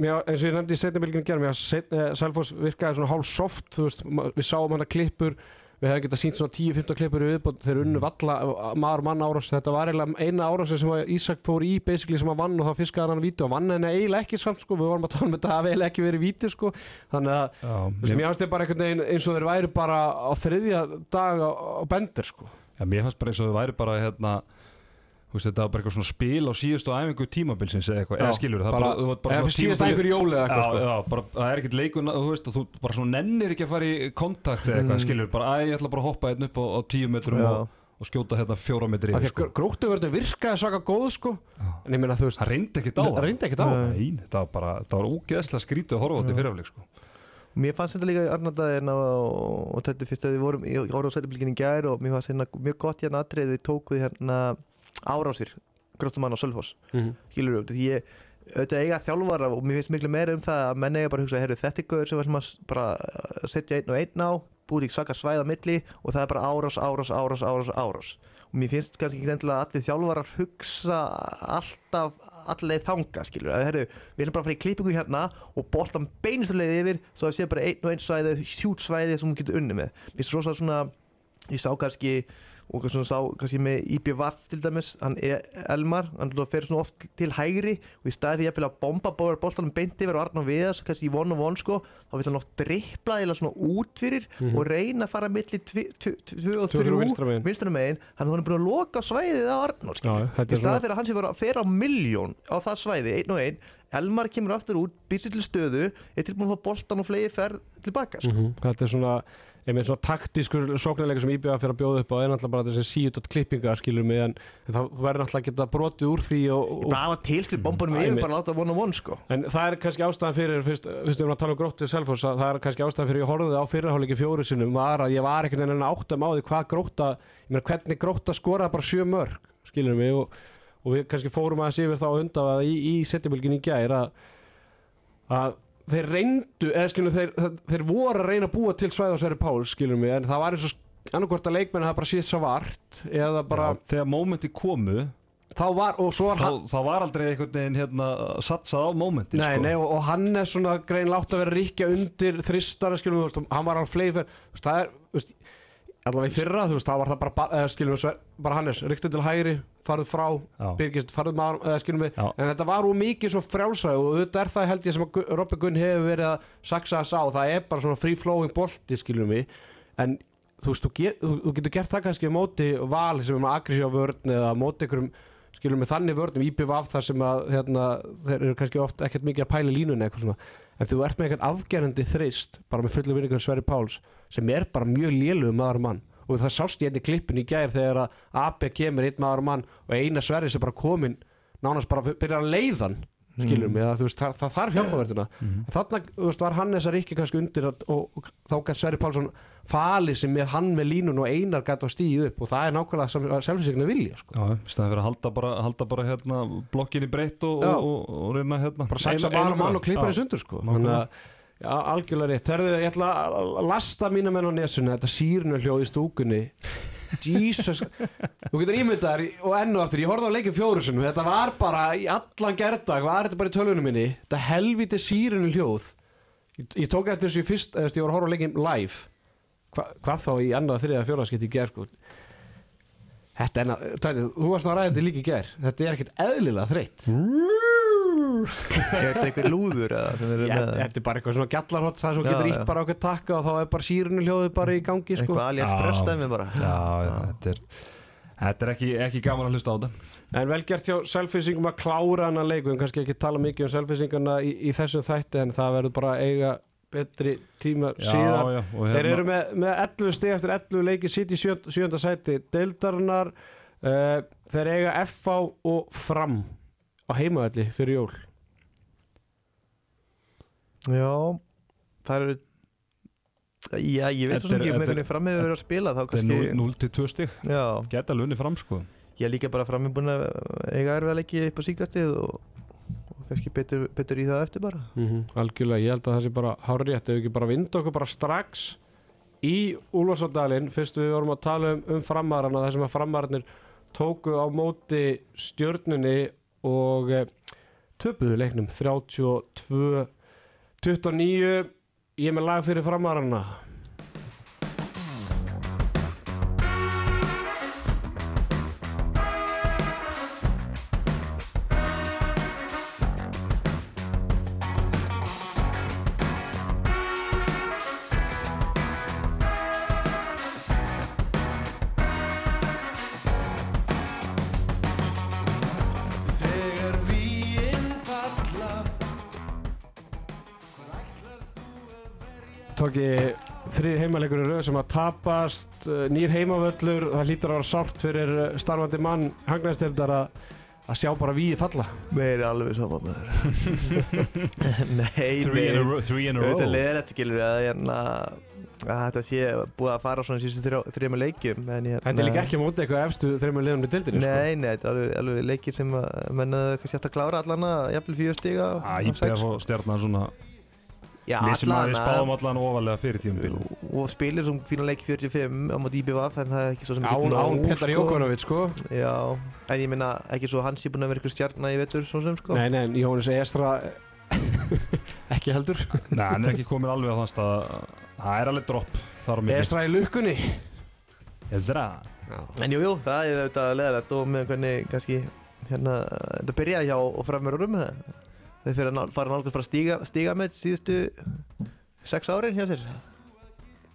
mér, eins og ég nefndi í setnabilginu gerum ég að Selfoss virkaði svona hálf soft þú veist, við sáum hana klippur við hefum getað sínt svona 10-15 klippur í viðbót þeir unnu valla maður mann árás. Þetta var eiginlega eina árás sem að Ísak fór í basically sem að vann og þá fiskaði hann víti og vann henni eiginlega ekki samt sko. Við vorum að tala um þetta hafi eiginlega ekki verið víti sko. Þannig að þú veist, mér, fannst þið bara einhvern veginn eins og þeir væri bara á þriðja dag á, á bendir sko. Já, mér fannst bara eins og þau væri bara hérna, veist, þetta var bara eitthvað svona spil á síðustu æfingu tímabilsins eða eitthvað, eða skilur það bara, bara, þú veit, bara eða síðast tímabil- einhver jóli eða Já, eitthvað sko já, bara, það er ekkert leikun þú veist, þú bara svona nennir ekki að fara í kontakt eða eitthvað, Mm. skilur, bara að ég ætla bara að hoppa einn upp á, á tíu metrum og, og skjóta hérna fjóra metri yfir, sko. að gróttuverðin virkaði svaka góð sko Já. en ég meina þú veist hann reyndi ekkert á Það reyndi ekkert á Nei. Nei, þetta var bara, þetta var ógeðslega skrítið að horfa á þetta í fyrirafleik sko. Mér fannst þetta líka í Arnardaginn og, þetta fyrst að við vorum í árásættibilgin í gær og mér fannst hérna mjög gott hérna atrið við tókuð hérna árásir gróttumann á Sölfoss skilur við, því ég auðvitað eiga þjálfara og mér finnst miklu meira um það að menn eiga bara að hugsa, þetta er gauður sem var sem að uh, setja einn og einn á búið í svaka svæða milli og það er bara árás, árás, árás, árás, árás. Og mér finnst kannski ekki endilega að allir þjálfarar hugsa alltaf allir þanga skilur að herru, við erum bara að fara í klippingu hérna og boltan beinustulegði yfir svo það sé bara einn og einn svæði hjút svæði sem hún getur unni með. Mér finnst rosa svona ég sá kannski og svona sá kannski með IPVF til dæmis hann er Elmar, hann fer svona oft til hægri og í staði því ég að bomba bóður boltanum beint yfir og Arnar Viðas kannski í one on one sko, þá vil hann oft drippla eða svona út fyrir Mhm. og reyna að fara milli 2 og Tvö og þrjú 3 vinstra megin. hann er búin að loka svæðið á þetta í staði fyrir að hann sé bara að fera á miljón á það svæði, einn og einn Elmar kemur aftur út, býr til stöðu er tilbúin að fá boltan og flegi ferð tilbaka sko. Er svona einmitt svona taktískur sóknarleika sem IBA fyrir að bjóða upp á er náttúrulega bara þessi síut klippingar skilur mig en, það verður náttúrulega að geta brotið úr því og, og, bara að tilslut bombanum Æ, yfir, mér- bara láta one on one sko. en það er kannski ástæðan fyrir fyrst, fyrst við erum að tala um gróttið Selfoss að það er kannski ástæðan fyrir ég horfði á fyrirháleiki fjóru sinnum var að ég var einhvern veginn að átta á því hvað grótta ég meina hvernig grótta skoraði bara sjö mörg skilur mig og, og við kannski fórum yfir þá að þeir reyndu eða skilur þeir, þeir voru að reyna að búa til svæð á Sverri Páls skilur mig en það var eins og annarkvort að leikmenn hafa bara síð svart eða bara Já, þegar mómenti komu þá var og svo var þá, hann þá var aldrei einhvern veginn hérna satsað á mómenti Nei, sko. nei, og, og hann er svona grein látt að vera ríkja undir þristara, skilum við, hann var alveg fleifir, það er, þú veist, allavega í fyrra, þú veist, það var það bara, ba- eða skilum við, bara Hannes, ríktu til hægri, farðu frá, Já. byrgist, farðu maður, eða skilum við, en þetta var úr mikið svo frjálsræði og þetta er það held ég sem að Robby Gunn hefur verið að saksa þess á, það er bara svona free flowing bolti, skilum við, en þú veist, þú, get, þú, þú getur gert það kannski móti val sem er með aggressíva vörn eða móti einhverjum skilum við þannig vörnum IPVF þar sem að hérna, þeir eru kannski oft ekkert mikið að pæla línunni eitthvað svona. En þú ert með eitthvað afgerandi þrist bara með fullu vinningur Sverri Páls sem er bara mjög lélugur maður mann. Og það sást ég enn í klippin í gær þegar að AB kemur einn maður mann og eina Sverri sem bara komin nánast bara byrjar að leiðan að, þú veist, það, það þarf hjálpaverðina Mhm. þannig var Hannes að ríkja kannski undir að, og, og þá gætt Sverri Pálsson falið sem með hann með línun og einar gætt að stíði upp og það er nákvæmlega sem selfinsegna vilja sko. Já, í staðan fyrir að halda bara, halda bara hérna, blokkinni breytt og, og, reyna hérna. Bara saksa einu- mann og klippa henni sundur sko. Þannig að Já, algjörlega rétt. Herðu, ég ætla að lasta mína menn á nesuna, þetta sírnu hljóð í stúkunni. Jesus. Þú getur ímyndar og enn og aftur, ég horfði á leikin fjóru sinum, þetta var bara í allan gerðdag, var þetta bara í tölvunum minni, þetta helviti sírnu hljóð. Ég, ég tók eftir þessu fyrst, veist, ég var að horfa á leikin live. Hva, hvað þá í annað, þriða, fjóra skipt í gerð, sko. Þetta er, ná- Tæti, þú varst að ræða þetta líka í gerð, þetta er ekkert eðlilega þreytt. Er þetta einhver lúður eða sem þeir eru Já, með? þetta er bara eitthvað svona gjallarhott það sem Já, getur já. ítt bara okkur takka og þá er bara sírunu hljóðið bara í gangi sko. Eitthvað AliExpress Já. dæmi bara. Já, já, þetta er Þetta er ekki, ekki gaman að hlusta á þetta. En vel gert hjá selfisingum að klára hana leiku en kannski ekki tala mikið um selfisingana í, í þessum þætti en það verður bara eiga betri tíma síðan já, og þeir eru með, með 11 steg eftir 11 leiki sitt í sjö- sjöunda sæti deildarinnar. Uh, þeir eiga FH og fram á heimaðalli fyrir jól Já, það eru Já, ég veit svo sem er- ekki um þetta er- einhvern framið verið að spila þá Þetta er kannski 0 til 2 stig. Já, Geta alveg unni fram sko. Ég er líka bara framið búin að eiga erfið að leiki upp á síkastið og, og kannski betur, betur í það eftir bara. Mm algjörlega, ég held að það sé bara hár rétt ef við ekki bara vinda okkur bara strax í Úlfarsárdalinn fyrst við vorum að tala um, um framarana þar sem að framararnir tóku á móti stjörnunni og e, töpuðu leiknum 32 29 ég er með lag fyrir framarana tapast eh, nýr heimavöllur, það hlýtur að vera sárt fyrir eh, starfandi mann hangnæstildar að að sjá bara víði falla. Mér er alveg sama með þér Nei, Three in a row, three in a Þetta er leðilegt skilur að, hérna, að þetta sé búið að fara svona síðustu þrjum leikjum en, hérna, Þetta er líka ekki á móti eitthvað efstu þreymur liðum í dildinni sko. Nei, nei, þetta er alveg, alveg leikir sem að mennaðu kannski hægt að klára allana jafnvel stiga Æ, IPF og stjarnan svona Sem að við spáðum allan ofalega fyrir tíum og spilir sem fínan leik 45 á móti IBVF en það er ekki svo sem Án, án Petar Jókonovic sko. Já, en ég minna ekki svo hans er búin að vera ykkur stjarnar í vetur svo sem sko. Nei, nei, en Jóhannes Estra ekki heldur. Nei, hann er ekki komin alveg á þann stað. Það er alveg dropp þar á milli. Estra í lukkunni. Ezra En jú, jú, það er auðvitað leðilegt og með hvernig kannski hérna, þetta byrja hjá framörurum þeir fyrir að fara nálgast bara að stíga, stíga með síðustu sex árin hjá sér.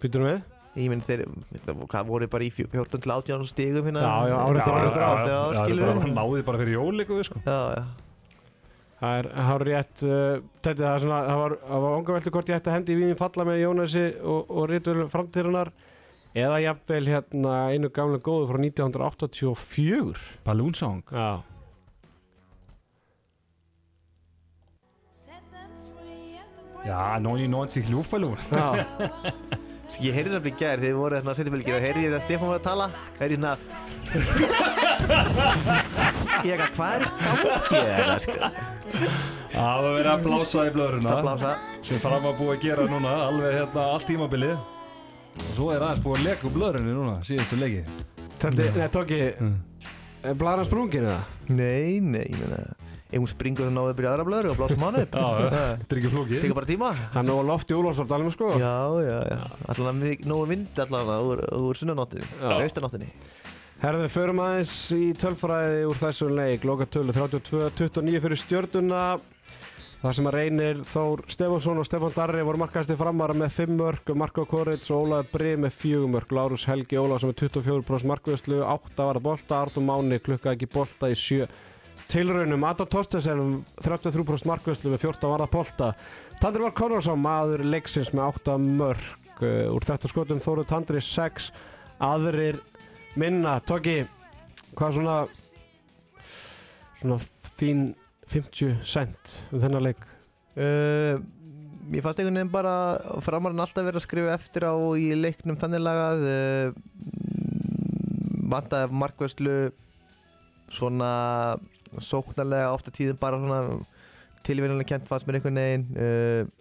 Býtum við? Ég minn þeir, það hvað voru bara í fjó- 14 til 18 stígum hérna? Já, já, árið bara- við Hann náði bara fyrir jól líka við sko. Já, já. Það er, það er rétt uh, Tætti, það, er svona, það var, það var ongaveldi hvort ég ætti að hendi í vínin falla með Jónasi og, og rítur framtíðunar eða jafnvel hérna einu gamla góðu frá 1984 Balloon Song. Já Já, 99 Luftballon Já, Ég heyrði það í gær þegar þið voru þarna að setja fylgir og heyrði ég það Stefán var að tala heyrði hérna Ég eitthvað, hvað er í gangi þetta sko? Það var verið að blása í blöðruna. Það blása. Sem fram að búið að gera núna alveg hérna allt tímabilið. Og svo er aðeins búið að leka úr blöðrunni núna síðustu leiki Tætti, nei, tóki Mm. Blara sprungin eða? Nei, nei, ég meina Ef hún springur þá náðu að byrja aðra blöður og blása mánu upp. Þetta er ekki flókið. Tekur bara tíma. Hann er á lofti Úlfarsdalum sko. Já, já, já. Mig- nógu vind allan að úr, úr sunnanóttinni. Austanóttinni Herðu, förum aðeins í tölfræði úr þessum leik. Lokatölu 32-29 fyrir stjörnuna. Þar sem að reynir Þór Stefánsson og Stefán Darri voru markaðasti framvara með 5 mörg Marko Korits og Ólaður Brið með 4 mörg Lárus Helgi Ólaður sem er 24% markvæslu 8 var að bolta, Artur Máni klukkaði ekki bolta í 7 tilraunum. Adam Tostesen 33% markvæslu með 14 var að bolta. Tandri Var Konradsson maður leiksins með 8 mörg Uh, úr þetta skotum Þóru Tandri 6 aðrir minna. Tóki, hvað svona svona þín 50 cent um þennan leik? Uh, Mér fannst einhvern veginn bara framarinn alltaf verið að skrifa eftir á í leiknum þannig lagað. Uh, vantaði markvæslu svona sóknarlega ofta tíðum bara svona tilvinnilega kent fannst mér einhvern veginn uh,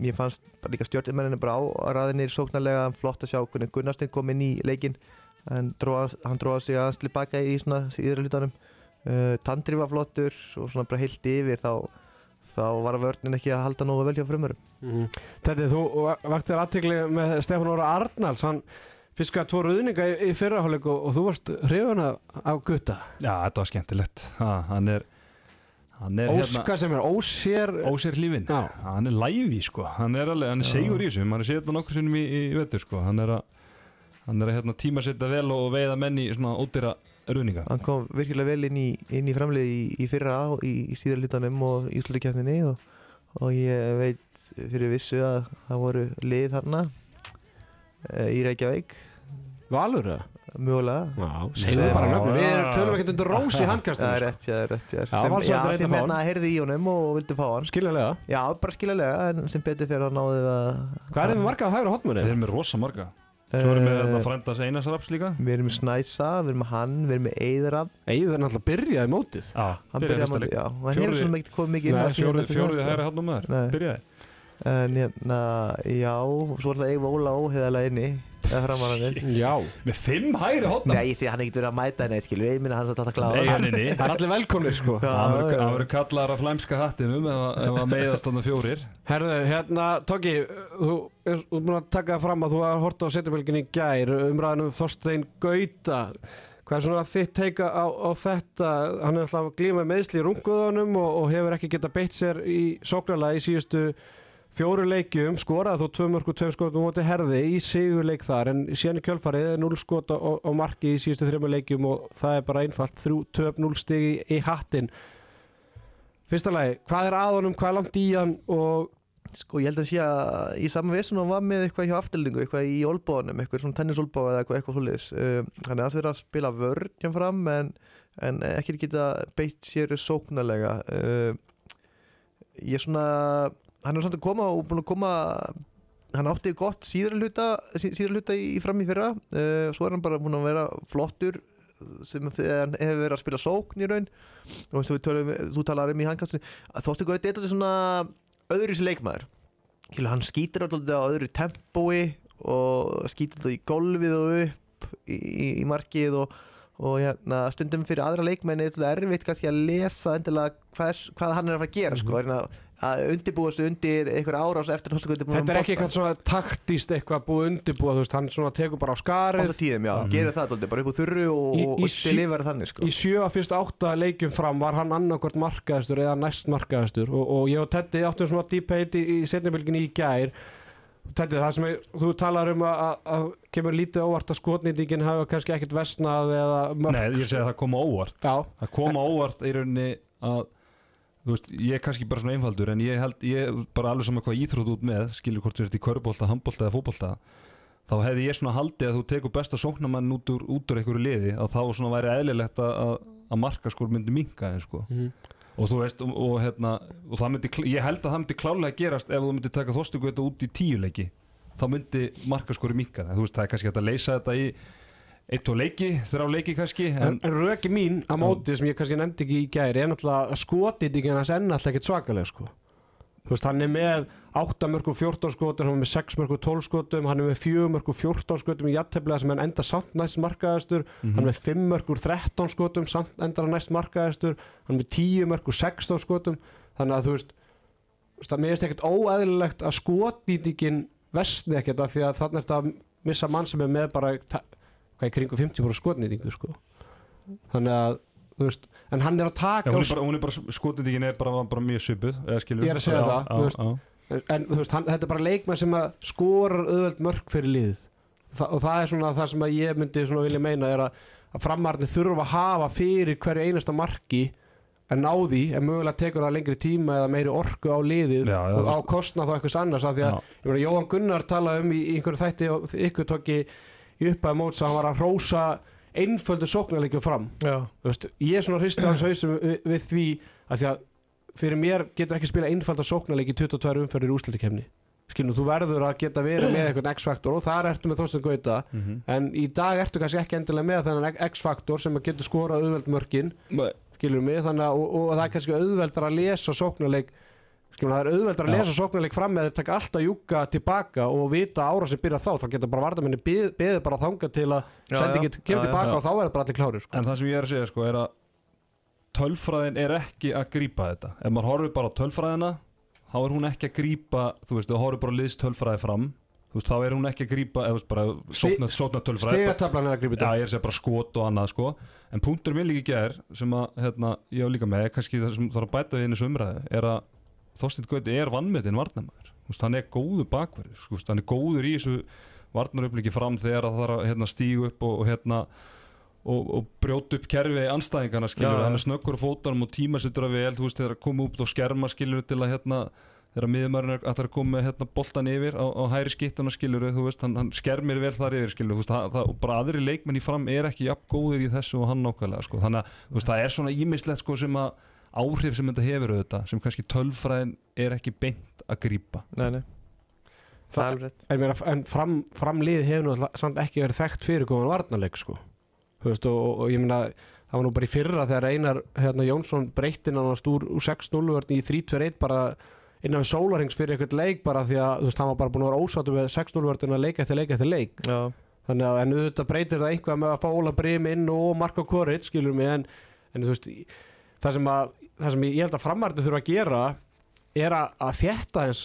ég fannst líka stjórnumenninu bara á ræðinir sóknarlega flott að sjá hvernig Gunnarstein kom inn í leikin hann dróða, sig aðeins tilbaka í svona síður hlutanum. Uh, Tandri var flottur og svona bara heilt yfir þá þá var vörnin ekki að halda nógu vel hjá frumurum Þetta, þú vaktir aðtegli með Stefán Óra Arnalds. Hann fiskaði tvo ruðninga í, í fyrraháleik og, og þú varst hrifun af af gutta? Já, þetta var skemmtilegt. Ha, Hann er, hann er Óska sem er ósér ósér hlífin Já. Hann er læfi sko. Hann er alveg, hann er segur í þessu. Hann er séð þetta nokkur sinnum í, í vetur sko. Hann er að Hann er að hérna, tímasetja vel og veiða menn í svona ódýra ruðninga. Hann kom virkilega vel inn í, inn í framlið í, í fyrra og í, í síðar hlutanum og í úslutikefninni og, og ég veit fyrir vissu að það voru lið þarna. e, í Reykjavík. Valur Já, segjum við bara nöfnum Við erum tölum ekkert undir rós í það er handkastum sko. rétt, já, það er rétt já, Já, sem, Valsararnir já, að sem fá hérna heyrði í honum og vildi fá hann. Skiljanlega. Já, bara skiljalega en sem betur fyrir að náðu að Hvað er þið með markað hægur á hotmunni? Þeir eru með rosa marga. Svo erum við Eh, hérna frændas Einarsraps líka. við erum með Snæsa, við erum með hann, við erum með Eidran Egið er náttúrulega byrjaði mótið Hann að hann En hérna, já, svo er það Eif Óla óheðalega inni eða framarannir Já. Með fimm hægri hátnum Nei, ég sé hann ekkert verið að mæta henni, skilur, ég minna hann að þetta kláða Nei, nei, nei Það er allir velkomnir sko. Það verður- kallar að flæmska hattinum ef að- að meiðast þannig fjórir. Herðu, hérna, Tóki, þú er er búin að taka það fram að þú har hort á setjumvelginni í gær umræðanum Þorstein Gauta. Hvað er svona þitt teika á, á þetta? Hann er alltaf glímað meðsli í runguðunum og, og hefur ekki getað beitt sér í sóknarlega í síðustu fjóru leikjum, skoraði þó tvö mörg og tveim skotum móti herði í sigurleik þar en síðan í kjölfarið er 0 skot á, á marki í síðustu þreymur leikjum og það er bara einfalt þrjú töp 0 stig í, hattin Fyrsta lagi, hvað er aðunum, hvað er langt í hann og Sko, ég held að sé að í sama vissun hann var með eitthvað hjá afturlingu, eitthvað í olbóðanum, eitthvað svona tennisólbóð eða eitthvað, eitthvað svoleiðis. Um, hann er alltaf verið að spila vörn hjá fram en, en ekki geta beitt sér sóknarlega. Um, ég er svona, hann er samt að koma og búin að koma, hann átti gott síðar hluta, sí- síðari hluta í, í fram í fyrra, uh, svo er hann bara búin að vera flottur sem hefur verið að spila sókn í raun og eins og tölum, þú talar um í handkastinu, þóttu gauti eitthvað svona öðru sér leikmaður skilur, hann skýtur alltaf á öðru tempói og skýtur alltaf í golfið og upp í, í, í markið og, og hérna, stundum fyrir aðra leikmenni er þetta erfitt kannski að lesa endilega hvers, hvað hann er að fara að gera Mhm. sko, mm -hmm. Að undirbúa sig undir einhver árás eftir þess að Þetta er ekki eitthvað svona taktíst eitthvað búið undirbúið, þú veist, hann svona tekur bara á skarið. Átta tíðum, já, gerir það alltaf, bara upp úr þurru og, og, verið þannig sko. Í sjö að fyrst átta leikjum fram var hann annarkvort markaðistur eða næst markaðistur og, og ég og Teddy áttum svona debate í, í setnibilginni í gær. Teddy, það sem ég, þú talar um að, að, að kemur lítið óvart að skotnýtingin hafa kannski ekkert vestnað eða mörg Nei, veist, ég er kannski bara svona einfaldur en ég held, ég bara alveg saman hvað íþrótt út með skilur hvort þú ert í körbólta, handbólta eða fótbólta þá hefði ég svona haldið að þú tekur besta sóknamann út úr, úr einhverju liði að þá svona væri eðlilegt að, að, marka sko myndi minka en sko Mhm. og þú veist, og, og hérna og það myndi, ég held að það myndi klálega gerast ef þú myndi taka þóstugötu út í tíu leiki þá myndi marka skori þú veist, það er kannski að leysa þetta í eitt og leiki, þrjá leiki kannski en, en, röki mín á móti sem ég kannski nefndi ekki í gær er náttúrulega skotnýtingin hans er náttúrulega ekkert svakalega sko. Þú veist, hann er með 8 mörgum 14 skotum, hann er með 6 mörgum 12 skotum, hann er með 4 mörgum 14 skotum í jatteflega sem hann enda samt næst markaðastur, Mhm. hann er með 5 mörgum 13 skotum, samt endar hann næst markaðastur, hann er með 10 mörgum 16 skotum, þannig að þú veist, þú veist að mér finnst ekkert óæðilegt að skotnýtingin vestni ekkert af því að þannig að missa mann sem er með bara hvað í kringum 50 skotnýtingu sko. Þannig að, veist, en hann er að taka á er bara, er bara skotendingin er bara, bara mjög skilur Ég er að segja það, þú veist. já, en veist, hann, þetta er bara leikmann sem að skorar auðveld mörg fyrir liðið Þa, og það er svona það sem að ég myndi svona vilja meina er að, að framarni þurfa að hafa fyrir hverju einasta marki en á því, en mögulega tekur það lengri tíma eða meiri orku á liðið Já, já, og á kostna þá eitthvað annars af því að, Jóhann Gunnar talaði um í, einhverju þætti og ykkur tóki í uppaði móts að hann var að rósa einföldu sóknarleikjum fram. Já, Þú veist, ég er svona hristi hans hausum við, við því að því að fyrir mér getur ekki spila einfalda sóknarleik í 22 umferðir úrslutikefni skilnum, þú verður að geta verið með eitthvað X-faktor og þar ertu með Þorstein Gauta. Mhm. en í dag ertu kannski ekki endilega með þennan X-faktor sem getur skorað auðveld mörkin skilur mig, þannig að og, og það er kannski auðveldar að lesa sóknarleik skilur, það er auðveldar að lesa sóknarleik fram með að taka alltaf júka tilbaka og vita ára sem byrja þá, þá getur bara vartamenni beðið beð bara þanga til að Já, sendi já. ekki, kemur Já, já. tilbaka Já. og þá er það bara allir klárir sko. En það sem ég er að segja sko er að tölfræðin er ekki að grípa þetta ef maður horfir bara á tölfræðina þá er hún ekki að grípa þú veist, þú horfir bara liðst tölfræði fram veist, þá er hún ekki að grípa Stigatablan er að grípa Já, ég er að segja bara skot og annað sko En punktur minn líka í gær sem að hérna, ég hef líka með, kannski það sem þarf að bæta við þessu umræðu, er að Þorsteinn Gauti er vannmetinn varnamæður hann er góðu bakverður, sko, hann er góður í þessu varnaruppliki fram þegar það þarf að hérna, stígu upp og, hérna og, og brjóta upp kerfi anstæðingana skilur, Já, já. hann er snöggur á fótunum og tímasettur að vel, þú veist, þegar að koma upp og skerma skilur til að hérna þegar miðumærin er að það er með hérna, boltan yfir á, á hæri skittuna skilur þú veist, hann, hann skermir vel þar yfir skilur þú veist, það, það, og bara aðri leikmenn í fram er ekki jafn góðir í þessu og hann nákvæmlega sko. þannig að þú veist, það er svona ímislegt sko, sem að áhrif sem þetta hefur auðvitað sem kannski tölfræðin er ekki beint að grípa. Nei, nei. Það er alveg En, meina, en fram, framlið hefur nú samt ekki verið þekkt fyrir góðan varnarleik sko. Þú veist, og, og, og ég meina það var nú bara í fyrra þegar Einar hérna, Jónsson breytti nánast úr, úr 6-0 vörn í 3-2-1 bara innan við sólarings fyrir eitthvað leik bara því að þú veist, hann var bara búin að vera ósáttu með 6-0 vörn að leika eftir leik eftir leik. Já, þannig að en auðvitað breytir það einhvað með að fá Óla Brim inn og Marko Koric skilur mig en, en þú veist það sem, að, það sem ég held að framarði þurfa að gera er að, að þétta eins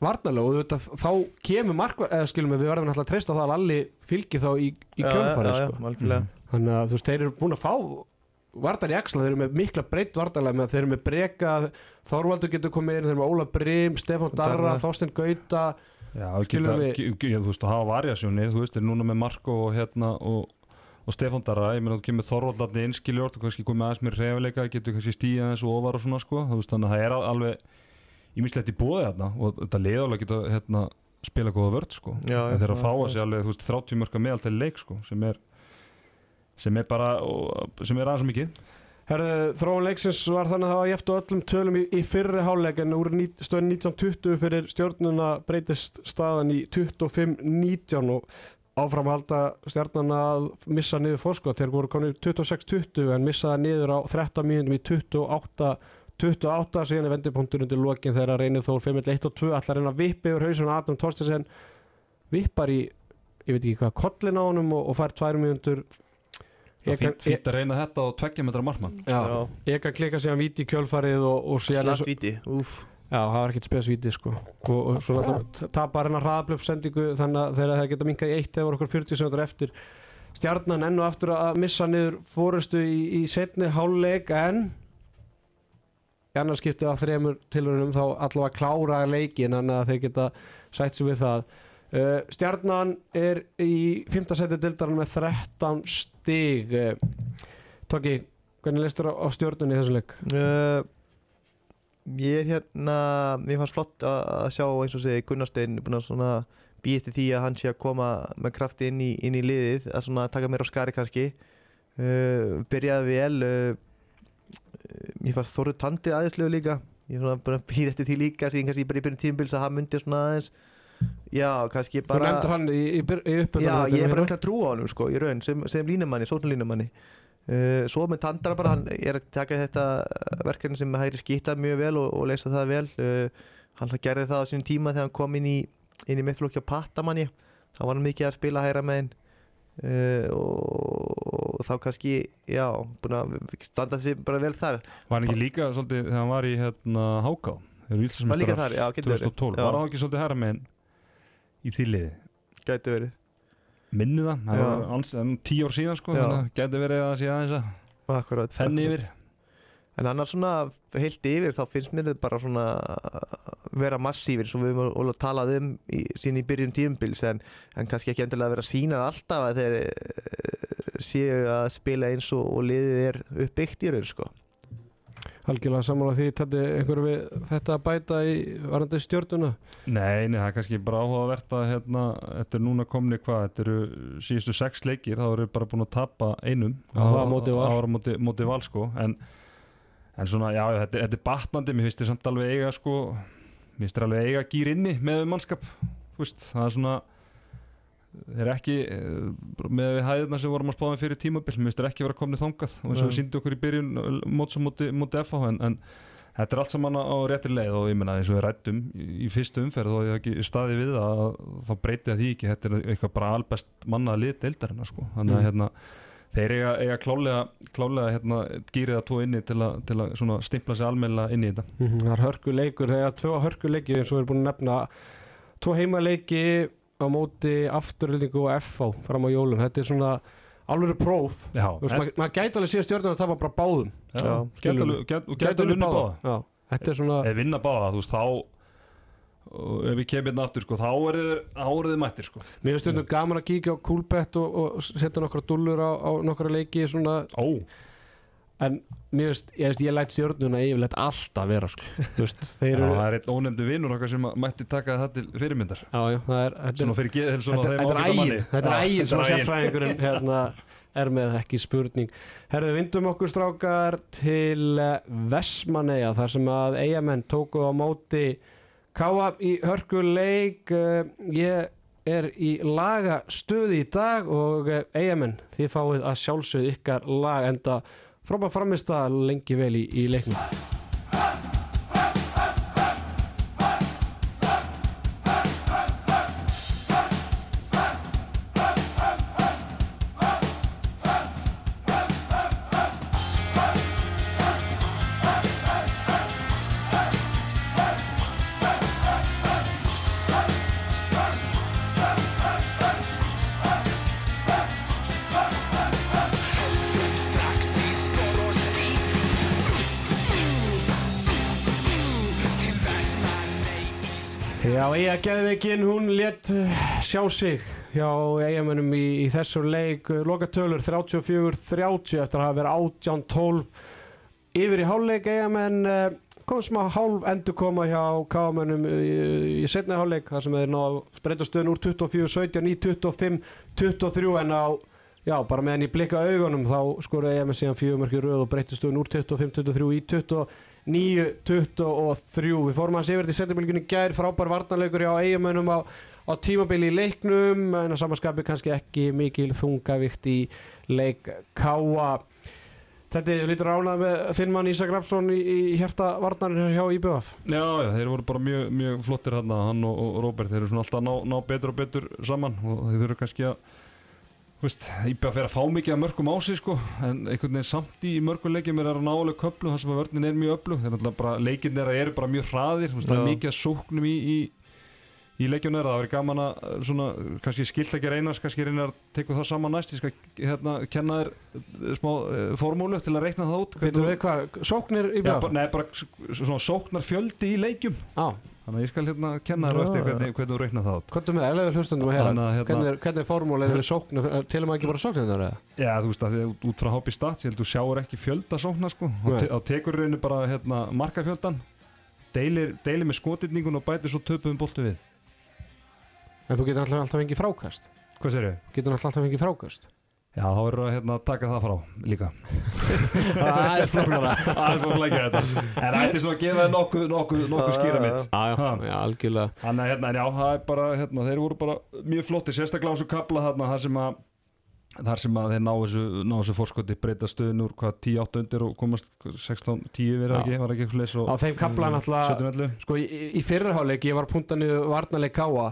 varnarlega og auðvitað þá kemur markva, eða skilum við, við verðum náttúrulega að treysta það að Lalli fylgi þá í, í já, kjölfarið já, sko. já, algjörlega þannig að þú veist, þeir eru búin að fá varnar í axla, þeir eru með mikla breytt varnarlega með þeir eru með breka, Þorvaldur getur komið inn, þeir eru með Óla Brim, Stefán Darra. Þorstein Gauta Já, Skilur geta, við- ge- þú veist, að hafa varjasjónir þú veist, er núna með Marko og hérna og, og Stefán Darra, ég meina þú kemur Þorvaldarni inn skiljort og kannski komið aðeins mér reyfileika getur kannski stíða aðeins og ofar og svona sko. Veist, þannig að það er al- alveg ímislegt í bóði þarna. Og þetta leiðálega geta hérna, spila góða vörd sko. Þeir já, að fá að sig alveg, þú veist, 30 mörka meðal til leik sko, sem er sem er bara, og, sem er aðeins mikið. Herðu, þróun leiksins var þannig að það var jæft og öllum tölum í, í fyrri háleik en úr stöðun 1920 fyrir stjórnuna breytist staðan í 25-19 og áfram halda stjórnuna að missa niður fórskot þeir voru konið 26-20 en missaða niður á 13 mínútum í 28 síðan er vendipunktur undir lokin þegar reynir þó 5-1 og 2 allar reyna að vippa yfir hausun Adam Torstensen vippar í, ég veit ekki hvað kollin á honum og, og fær tvær mjöndur Fínt fínt að reyna þetta og tveggja metra markmann. Já, ég kann klika síðan víti í kjölfarið og, og síðan Slatt víti, úf Já, það var ekkert spesvíti sko og, og svo náttúrulega tapar hennar hraðablöp sendingu þannig að þegar það geta minkað í eitt þegar voru okkur 40 sekundur eftir stjarnan enn og aftur að missa niður fórustu í, í setni háluleik en í annars skipti af þremur tilhörunum þá allavega klára leikin þannig að þeir geta sætt sig við það uh, stjarnan er í 5. seti dildarinn með 13 stig uh, Tóki, hvernig listur á, á stjörnunni í þessu leik? uh, Ég er hérna Mér fannst flott að, að sjá eins og segi Gunnarstein búin að svona býja til því að hann sé að koma með krafti inn í, inn í liðið að svona taka mér á skari kannski. Uh, byrjaði vel uh, Mér fannst Þorður Tandi aðeinslegu líka. Ég er svona búin að býða eftir því líka síðan kannski bara í byrjun tímbils að hann myndi svona aðeins. Já, kannski Þú bara nefndir hann í, í, í uppbyrðan Já, ég er bara mikla trú á hann sko, í raun, sem, sem línumanni, sóknarlínumanni. uh, Svo með Tandara bara hann er að taka þetta verkefni sem hægri skýta mjög vel og, og leysa það vel. Uh, hann gerði það á sínum tíma þegar hann kom inn í inn í mittflokki á Patamanni þá var hann mikið að spila hægra megin. Uh, og, og þá kannski já, búin að standa sig bara vel þar. Var hann ekki líka svolítið þegar hann var í hérna Háká var líka þar, já, getur verið. 2012 Já. Var hann ekki svolítið herra með í því liði? Gæti verið Minni það, það var en tíu ár síðan sko. Þannig að gæti verið að sé aðeins að fenni yfir En annars svona heilt yfir þá finnst mér þetta bara svona vera massífir svo við höfum talað um í, sín í byrjun tíumbils en, en kannski ekki endilega vera að sína alltaf að þeir eh, séu að spila eins og, og liðið er uppbyggt í raun sko. Algjörlega sammála því, tætti einhverju við þetta að bæta í varandi stjörnuna Nei, nei, það er kannski bara áhugavert að hérna, þetta er núna komni hvað, þetta eru síðustu sex leikir, þá eru bara búin að tapa einum það á móti Val. Það var á móti, móti val sko, en, en svona, já, þetta, þetta er batnandi, mér finnst þið samt alveg eiga sko, mér finnst þið alveg eiga gýr inni með mannskap, þú veist, það er svona, þeir eru ekki, eh, með við hæðina sem vorum að spáða fyrir tímabil, mér finnst þeir ekki vera komnið þangað. Og eins og við síndi okkur í byrjun móts og móti, móti FH, en, en Þetta er allt saman á réttir leið. Og ég menna eins og við rættum í fyrstu umferð og ég hef ekki staði við að þá breyti það því ekki, þetta er eitthvað bara albest mannað lit deildarinnar sko. Þannig að Mm. hérna þeir eiga, eiga klálega, klálega hérna gýrið það tvo inni til að, til að stimpla sig almennilega inn í þetta. Mhm, Það er hörkuleikur, þegar tvö hörkuleiki eins og við erum búin að nefna. Tvo heimaleiki á móti afturöldingu og FH fram á jólum. Þetta er svona alveg próf. Já, Þú veist, maður maður gæti alveg síðan stjórnum að það var bara báðum. Og Gæti alveg unni báða. Já, þetta er svona Ef vinna báða, þú veist, þá ef við kemum hérna aftur sko, þá er þið, mættir sko. Mér finnst stundum gaman að kíkja á Coolbet og, og setja nokkra dullur á, á nokkra leiki svona, Ó, en mér finnst, ég, veist, ég læt stjórnuna yfirleitt alltaf vera sko. Veist, já, þeir eru það er einn ónefndu vinnur okkar sem mætti taka það til fyrirmyndar Já, já, það er, þetta Svona fyrir geð, svona Þetta, er ægin, sem sérfræðingurinn hérna er með ekki spurning. Herðu, vindum okkur strákar til eh, Vestmanneia þar sem að eigamenn tóku á móti Káa í hörkuleik. Eh, Ég er í laga stöði í dag og eh, eigamenn, þið fáið að sjálfsögðu ykkar lag enda frábæð framist að lengi vel í, í leiknum. Já, Eija Geðveikin, hún létt uh, sjá sig hjá eigamennum í, í þessum leik. Lokatölur 34-30 eftir að hafa verið 18-12 yfir í hálfleik. Eigamenn uh, kom smá hálf endur koma hjá káamennum í, í setna hálfleik þar sem þeir ná að breyta stöðun úr 24-17 í 25-23 en á Já, bara meðan ég blikka augunum þá skoraði ég með síðan fjögumörki röð og breytti stöðun úr 25-23 í 29-23 Við fórum að verið í setjabylgunni gær. Frábær varnarleikur hjá eigamönnum á, á tímabili í leiknum en að samanskapi kannski ekki mikil þungavikt í leik Káa Þetta lítur ánað með þinn mann Ísak Rapsson í, í hjarta varnarinn hjá IBF Já, já, þeir voru bara mjög, mjög flottir hann, og, og Róbert, þeir eru svona alltaf ná, ná betur og betur saman og þeir þurfa kannski að þú veist, íbjöða fyrir að fá mikið af mörgum á sig sko, en einhvern veginn samt í mörgum leikjum er að ná alveg köflu þar sem að vörnin er mjög öflug, þeir náttúrulega bara leikinn þeirra eru bara mjög hraðir, það er mikið að sóknum í, í, í leikjum þeirra, það verður gaman að uh, svona, kannski skilt ekki reynast, kannski reyna að teka það saman næst, ég skal hérna kenna þér uh, smá uh, formúlu til að reikna það út. Veitum við hvað, sóknir IBF? bara, nei, bara svona sóknar fjöldi í leikjum. Já, Þannig að ég skal hérna kenna þér á eftir hvernig, hvernig þú reikna það út. Er með eðlega hlustundum að að, hérna- Hvernig er, hvernig er formúl eða sóknir, til og með ekki bara sóknir þeirra? Já, þú veist að því að út- frá hobby stats ég held þú sjáur ekki fjölda sóknar sko. Nei. og te og tekur reynu bara hérna markafjöldan deilir, deilir með skotitningun og bætir svo töpuðum boltu við En þú getur alltaf, alltaf fengið frákast. Hvað sér ég? Getur alltaf alltaf fengið frákast. Já, þá verður að hérna, taka það frá líka. Það er flóknara. Það er að þetta. En það ætti svona að gefa þér nokkuð, nokkuð, nokkuð skýra mitt Já, já, algjörlega. Þannig að hérna, já, það er bara, hérna, þeir voru bara mjög flotti, sérstaklega á þessu kapla þarna, þar sem að þar sem að þeir ná þessu, ná þessu fórskoti breyta stöðun úr hvað 10-8 undir og komast 16-10 verið ekki, var ekki eitthvað leys og Á þeim kapla náttúrulega 17-11 Sko, í, í fyrirháleik, ég var puntanið varnarleik káa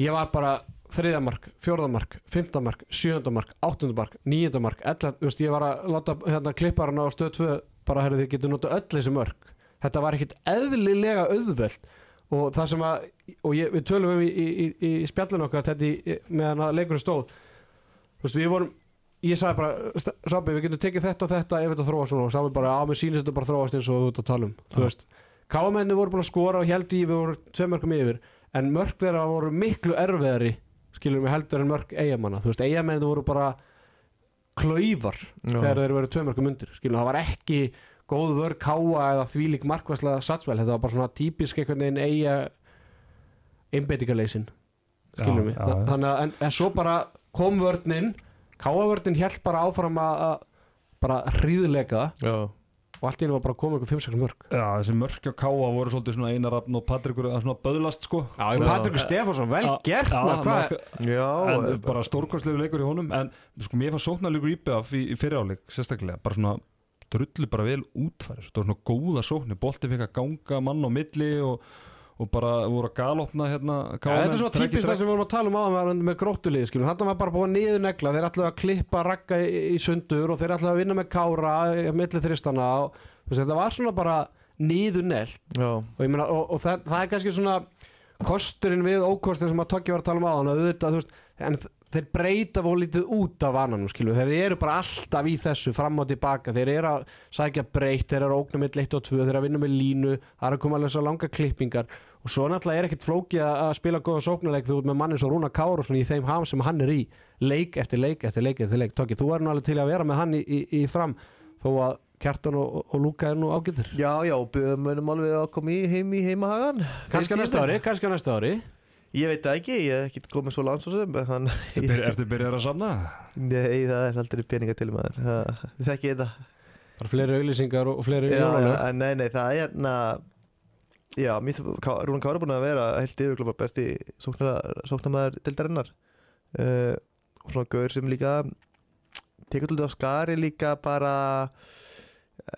Ég var bara þriðamark, fjórðamark, fymtamark, sjöundamark, áttundamark, níundamark, ég var að láta hérna klipparana á stöð 2 bara, herri, þið getur notað öll þessi mörk. Þetta var ekkit eðlilega auðvelt og það sem að, og ég, við tölum um í, í, í, í spjallinu okkar, þetta í, meðan að leikurinn stóð, veist, við vorum, ég sagði bara, Sábi, við getum tekið þetta og þetta ef þetta þróast og Sábi bara, á, mér sýnist þetta bara þróast eins og þú ert að tala um, þú veist. Káamenni voru búin að skora og held í við voru tvei mörgum yfir en mörg þeirra voru miklu erfiðari skilur mig heldur en mörg eigamanna þú veist, eigamenni voru bara klaufar þegar þeir voru tvei mörgum undir skilur, það var ekki góð vörg káa eða þvílík markvæslega satsvel þetta var bara svona típisk einhvern veginn eiga einbeitingarleysin skilur mig, Þa, þannig að en, en svo bara kom vörnin káavörnin held bara áfram að bara hríðleika Já, og allt í henni var bara að koma einhver 5-6 mörg Já, þessi mörk á Káa voru svolítið svona einarafn og Patrikur að svona böðlast sko. Já, Patrikur Stefánsson, vel gert já, maður, já en bara stórkostlegu leikur í honum en sko mér fann sóknarleikur IBF í, í fyriráleik sérstaklega, bara svona drullu bara vel útfærir, það var svona góða sóknir bolti fikk að ganga mann á milli og, og bara voru að galopna hérna Ja, þetta er svo trekk í típist það sem við vorum að tala um aðan með gróttulið skilum. þetta var bara búið að niður negla þeir ætlaðu að klippa ragga í, í sundur og þeir ætlaðu að vinna með kára í milli þristana og þetta var svona bara niður nelt Já, og, ég meina, og, og það, það er kannski svona kosturinn við ókostin sem að Tokki var að tala um aðan auðvitað, þú veist, en þeir breyta fór lítið út af vananum skilur. þeir eru bara alltaf í þessu fram og tilbaka. Þeir eru að sækja breytt þeir eru að ógna með 1 og 2, þeir eru að vinna með línu það er að koma alveg svo langa klippingar og svo náttúrulega er ekkert flókið að spila góða sóknarleik. Þú ert með manni svo Rúna Károsson í þeim ham sem hann er í. Leik eftir leik eftir leik eftir leik. Tokki, þú er nú alveg til að vera með hann í, í, í fram þó að Kjartan og, og Lúka er nú ágættir já, já munum alveg að koma í heim í heimahagan. Kannski á næsta ári, kannski á næsta ári. Ég veit það ekki, ég hef ekki komið svo langt svo sem hann, Ertu byrj- Ertu byrjar að samna? Nei, það er aldrei peninga til maður. Það það þekki ég þetta bara fleiri auðlýsingar og fleiri en Nei, nei, það er hérna Já, Rúnan Kára búin að vera heilt yfir bara besti sóknarmæður dildarinnar uh, og svona gaur sem líka tekur til þetta á skari líka bara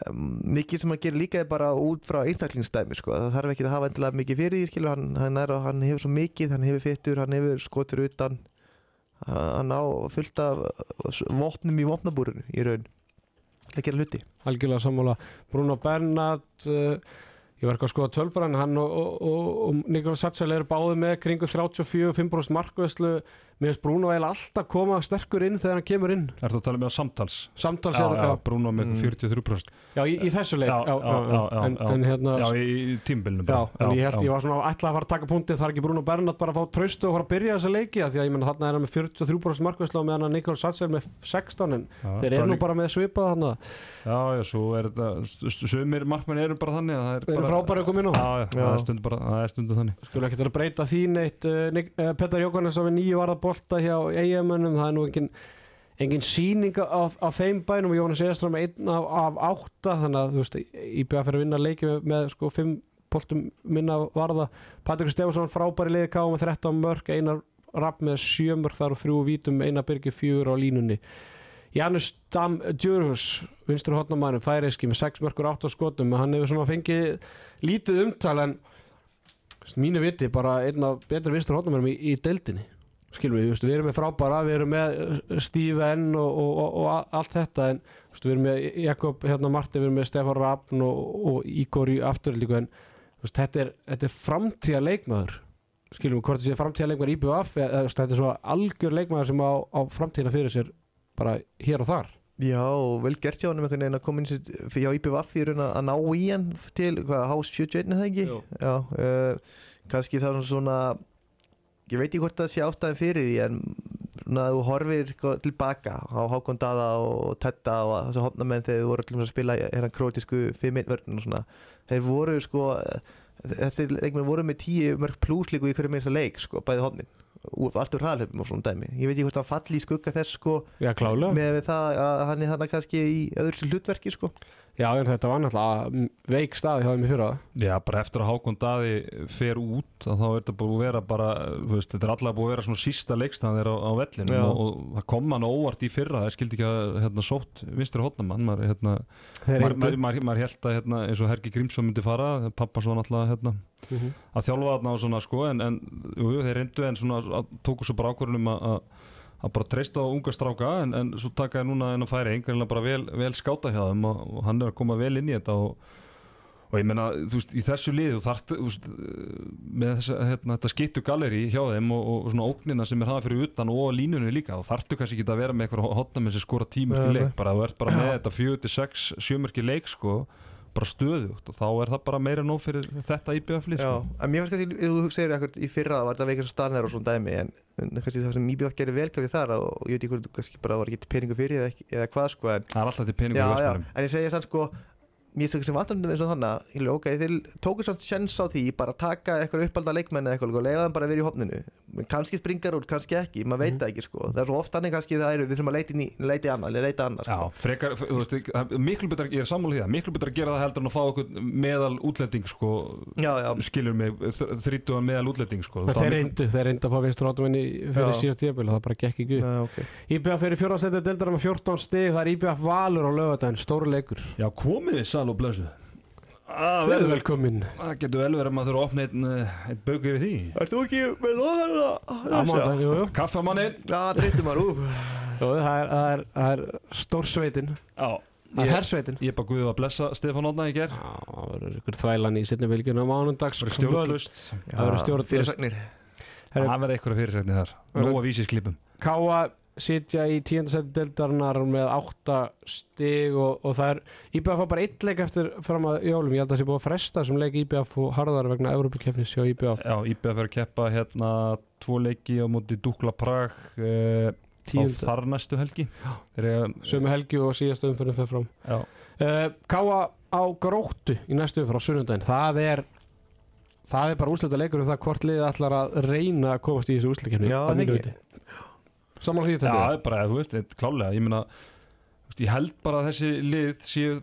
um, mikið sem hann gerir líka er bara út frá einstaklingsdæmi sko. það þarf ekki að hafa endilega mikið fyrir því hann, hann, er, hann hefur svo mikið, hann hefur fyttur hann hefur skot fyrir utan. Hann á fullt af vopnum í vopnabúrinu í raun. Til að gera hluti. Algjörlega sammála. Bruno Bernat uh, ég var ekki að skoða tölfræðin hann og, og, og, Nikola Satsel eru báði með kringu 34-5% markvæslu mér finnst Bruno eiginlega alltaf koma sterkur inn þegar hann kemur inn. Ertu að tala með samtals? samtals Já, er já, Bruno með Mm. 43% já, í, í þessu leik Já, já, já, en, en hérna Já, í, tímbilinu Já, en ég held, ég var svona ætlaði að fara að taka punktið þar ekki Bruno Bernat bara að fá traustu og fara að byrja þessa leiki? Því að ég menna þarna er hann með 43% markvæslu og meðan að Nikola Satsel með 16 en þeir eru nú bara með svipað þarna. Já, já, svo er þetta Sumir markmenn eru bara þannig að það er er er bolta hjá eigamönnum, það er nú engin engin sýning af, af þeim bænum og Jónas Eðastram með einn af, af átta þannig að þú veist, IBA fyrir að vinna leiki með, með sko fimm boltum minna varða. Patrik Stefánsson frábæri liði káum með 13 mörg, einar rapp með 7 mörg þar og þrjú vítum, eina byrgi fjögur á línunni. Janus Dam Djurhus vinstur hotnamæðin færiski með 6 mörgur 8 skotum hann hefur svona fengið lítið umtal en mínu viti bara einn af betur vinstur hotnamæðin í, í deildinni skilum við, við erum með frábara við erum með uh, Steven og, og, og, allt þetta en við erum með Jakob hérna Marti, við erum með Stefán Rafn og, og Ígor í afturlíku en þetta, er, þetta er framtíða leikmaður skilum við hvort þetta sé framtíða leikmaður eða veist, þetta er svo algjör leikmaður sem á, á framtíðina fyrir sér bara hér og þar Já, vel gert hjá hann einhvern veginn að koma inn sér hjá IPVF í raun að ná í hann til, hvað, hás 71 er það ekki? Jú. Já, uh, kannski það er svona ég veit ekki hvort það sé ástæðin fyrir því en svona að þú horfir sko tilbaka á Hákon Dada og Tetta og þessu hopnamenn þegar þú voru til dæmis að spila hérna krótisku 5-1 vörn og svona þeir voru sko þessi leikmenn voru með 10 mörg pluss líku í hverju minnsta leik sko, bæði hopnin allt úr hraðalöfum og svona dæmi. Ég veit ekki hvort það falli í skugga þess sko Já, með það að hann er þarna kannski í öðru hlutverki sko Já, en þetta var náttúrulega veik staði hjá þeim í fyrra. Já, bara eftir að Hákon Daði fer út þá er þetta búið að vera bara veist, þetta er allavega búið að vera svona sísta leikstæðan þeirra á, á vellinu og, og það kom hann óvart í fyrra það skildi ekki að hérna, sótt vinstri hotnamann maður, hérna, maður, maður, maður, maður held að hérna, eins og Hergi Grímsson myndi fara pappa svo náttúrulega hérna, Mhm. að þjálfa þarna og svona sko en, en jú, þeir reyndu en svona tóku svo bara ákvörðunum að, að að bara treysta á unga stráka en, en svo taka þér núna en að færi einhverjulega bara vel, vel skáta hjá þeim og, og hann er að koma vel inn í þetta og, og ég meina, þú veist, í þessu liðu þart, þú veist, með þessa, hérna, þetta skittu galeri hjá þeim og, og svona ógnina sem er hafa fyrir utan og línunni líka og þartu kannski ekki að vera með eitthvað hotnamenn sem skora tímörki Nei, nei. leik, bara þú ert bara með þetta 4-6 sjömörki leik sko bara stöðugt og þá er það bara meira nóg fyrir þetta IBF-lið Já, sko. en mér finnst kannski, þú segir eitthvað í fyrra það var þetta veikast starnir og svona dæmi en, kannski það sem IBF gerir vel kannski þar og, ég veit ekki hvort kannski bara var ekki peningu fyrir eða, eða hvað sko en, það er alltaf til já, versmanum en ég segja sann sko mér finnst sem vantarnum eins og þannig ég ok, þeir tóku samt sjens á því bara taka eitthvað uppalda leikmenn eða eitthvað og leiða þeim bara að vera í hopninu kannski springar út, kannski ekki, maður veit það ekki sko. Það er svo oft annir kannski það eru við sem að leita, inn í, leita í annað, leita annað Já, sko. frekar, þú veist, það er miklu betra, ég er sammála því að miklu betra að gera það heldur en að fá okkur meðal útlending sko, já, já, skilur mig, þrítuðan meðal útlending sko. Það þeir reyndu, þeir reyndu að fá vinstur hotnamenni fyrir Já. síðast tíðabil og það bara gekk ekki upp. Já, ok. IBF í fjórðarsætti deildar með 14 stig það er IBF Valur á lögadaginn, stóru leikur. Já, komið þið sæl og blöðsu ah, Verðu velkomin Það getur vel verið að maður þurfa að opna einn, eh, einn bauku yfir því. Ert þú ekki með jú. Kaffamannin Já, þreytum maður, Jú, það er, það er, það er stórsveitin. Já, það er hersveitin. ég er bara guðið að blessa Stefán Odna í ger Já, það verður ykkur þvælan í setni bylgjuna á mánundags Bara stjórnlust Það verður stjórnlaust. Fyrirsagnir. Það verður eitthvað fyrirsækni þar. Nóa vísisklippum. Káa sitja í tíundasætti deildarinnar með 8 stig og, og það er IBF var bara eitt leik eftir fram að jólum, ég held að það sé búið að fresta sem leik IBF og harðar vegna Európa-keppnis hjá IBF Já, IBF er að keppa hérna tvo leiki á móti Dukla Prag uh, á þar næstu helgi. Sömu helgi og síðasta umfyrir fyrir fram. Já, uh, Káa á gróttu í næstu umfyrir á sunnundaginn, það er það er bara úslita leikur um það hvort liðið ætlar að reyna að komast í þessu úslitakeppni Já, að mínu ekki. viti. Samanlega því Já, þetta er bara, þú veist, þetta er klálega Ég þú veist, ég held bara að þessi lið séu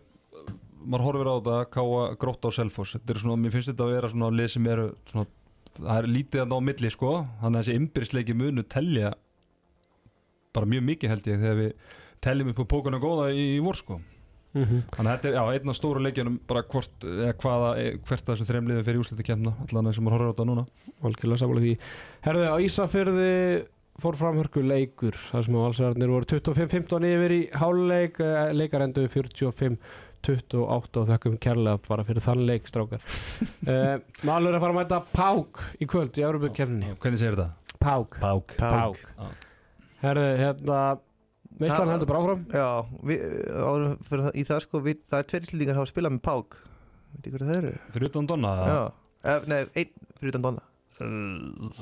maður horfir á þetta, káa grótt á er svona, mér finnst þetta að vera svona lið sem eru svona, það er lítið að ná milli sko, þannig að þessi ymbirðsleiki munu telja bara mjög mikið held ég þegar við teljum upp á pókana góða í, í vor sko. Mm -hmm. þannig að þetta er, já, einn af stóru leikjunum bara hvort, eða hvaða, e- hvert af þessum þreim liðum fyrir úsluti kemna, allan eins og maður horfir á þetta núna. Algjörlega sammála því. Herðu, á Ísafyrði fór framhörku leikur þar sem valsararnir voru 25-15 yfir í háluleik eh, leikar endur 45-28 og þakkum kærlega bara fyrir þann leik strákar. Uh, Málur er að fara að mæta Pák í kvöld í Európa-kefninni Hvernig segir þetta? Pák. Pák. Pák. Já. Herðu, hérna Meistan Það- heldur bara áfram. Já, við, árum fyrir það, í það sko við, Það er tveir íslendingar sem hafa spilað með Pák. Veit ekki hvað það eru? Fyrir utan Donna? Já, Ef, Nei, einn fyrir utan Donna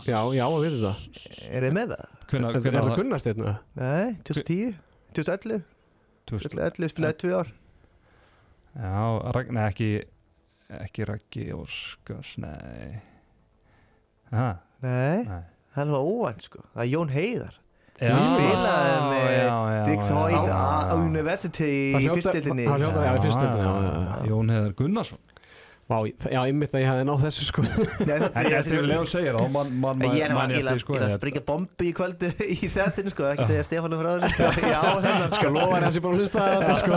Já, já, við veitum það. Er þið með það? Hvenær, Er það kunnast hérna? Nei, 2010 2011 2011 spilaði tvö ár. Já, Ragn, nei, ekki ekki Raggi Óskars, nei. Aha, Nei, hann var óvænt sko. Það er Jón Heiðar. Já, Hann spilaði með Dix Hoyt á. University Það í það já. Jón Heðar Gunnarsson Vá, já, einmitt að ég hefði náð þessu sko. Nei, það, En eftir að Leo segir það, man, Ég er man að, sko springa bombi í kvöldu í setinu sko, ekki segja Stefánu frá þessu. Já, þennan Skal lofa þessi bara að hlusta þetta sko.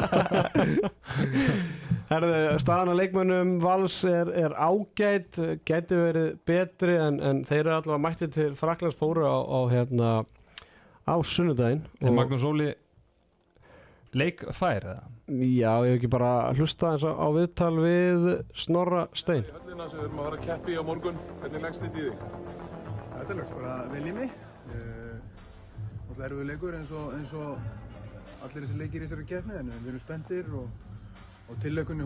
Herðu, staðan að leikmönnum Vals er, er ágætt gæti verið betri en, en þeir eru allavega mættið til Fraklands fóru á, á hérna á sunnudaginn Magnús Óli leik fær eða? Já, ég hef ekki bara hlusta eins á viðtal við Snorra Stein Höllina sem við erum að fara að keppi á morgun, hvernig leggst þetta í þig? Þetta leggst bara vel í mig. Það eru við leikur eins og, eins og allir þessi leikir í þessari keppni en við erum spenntir og, og tillökunni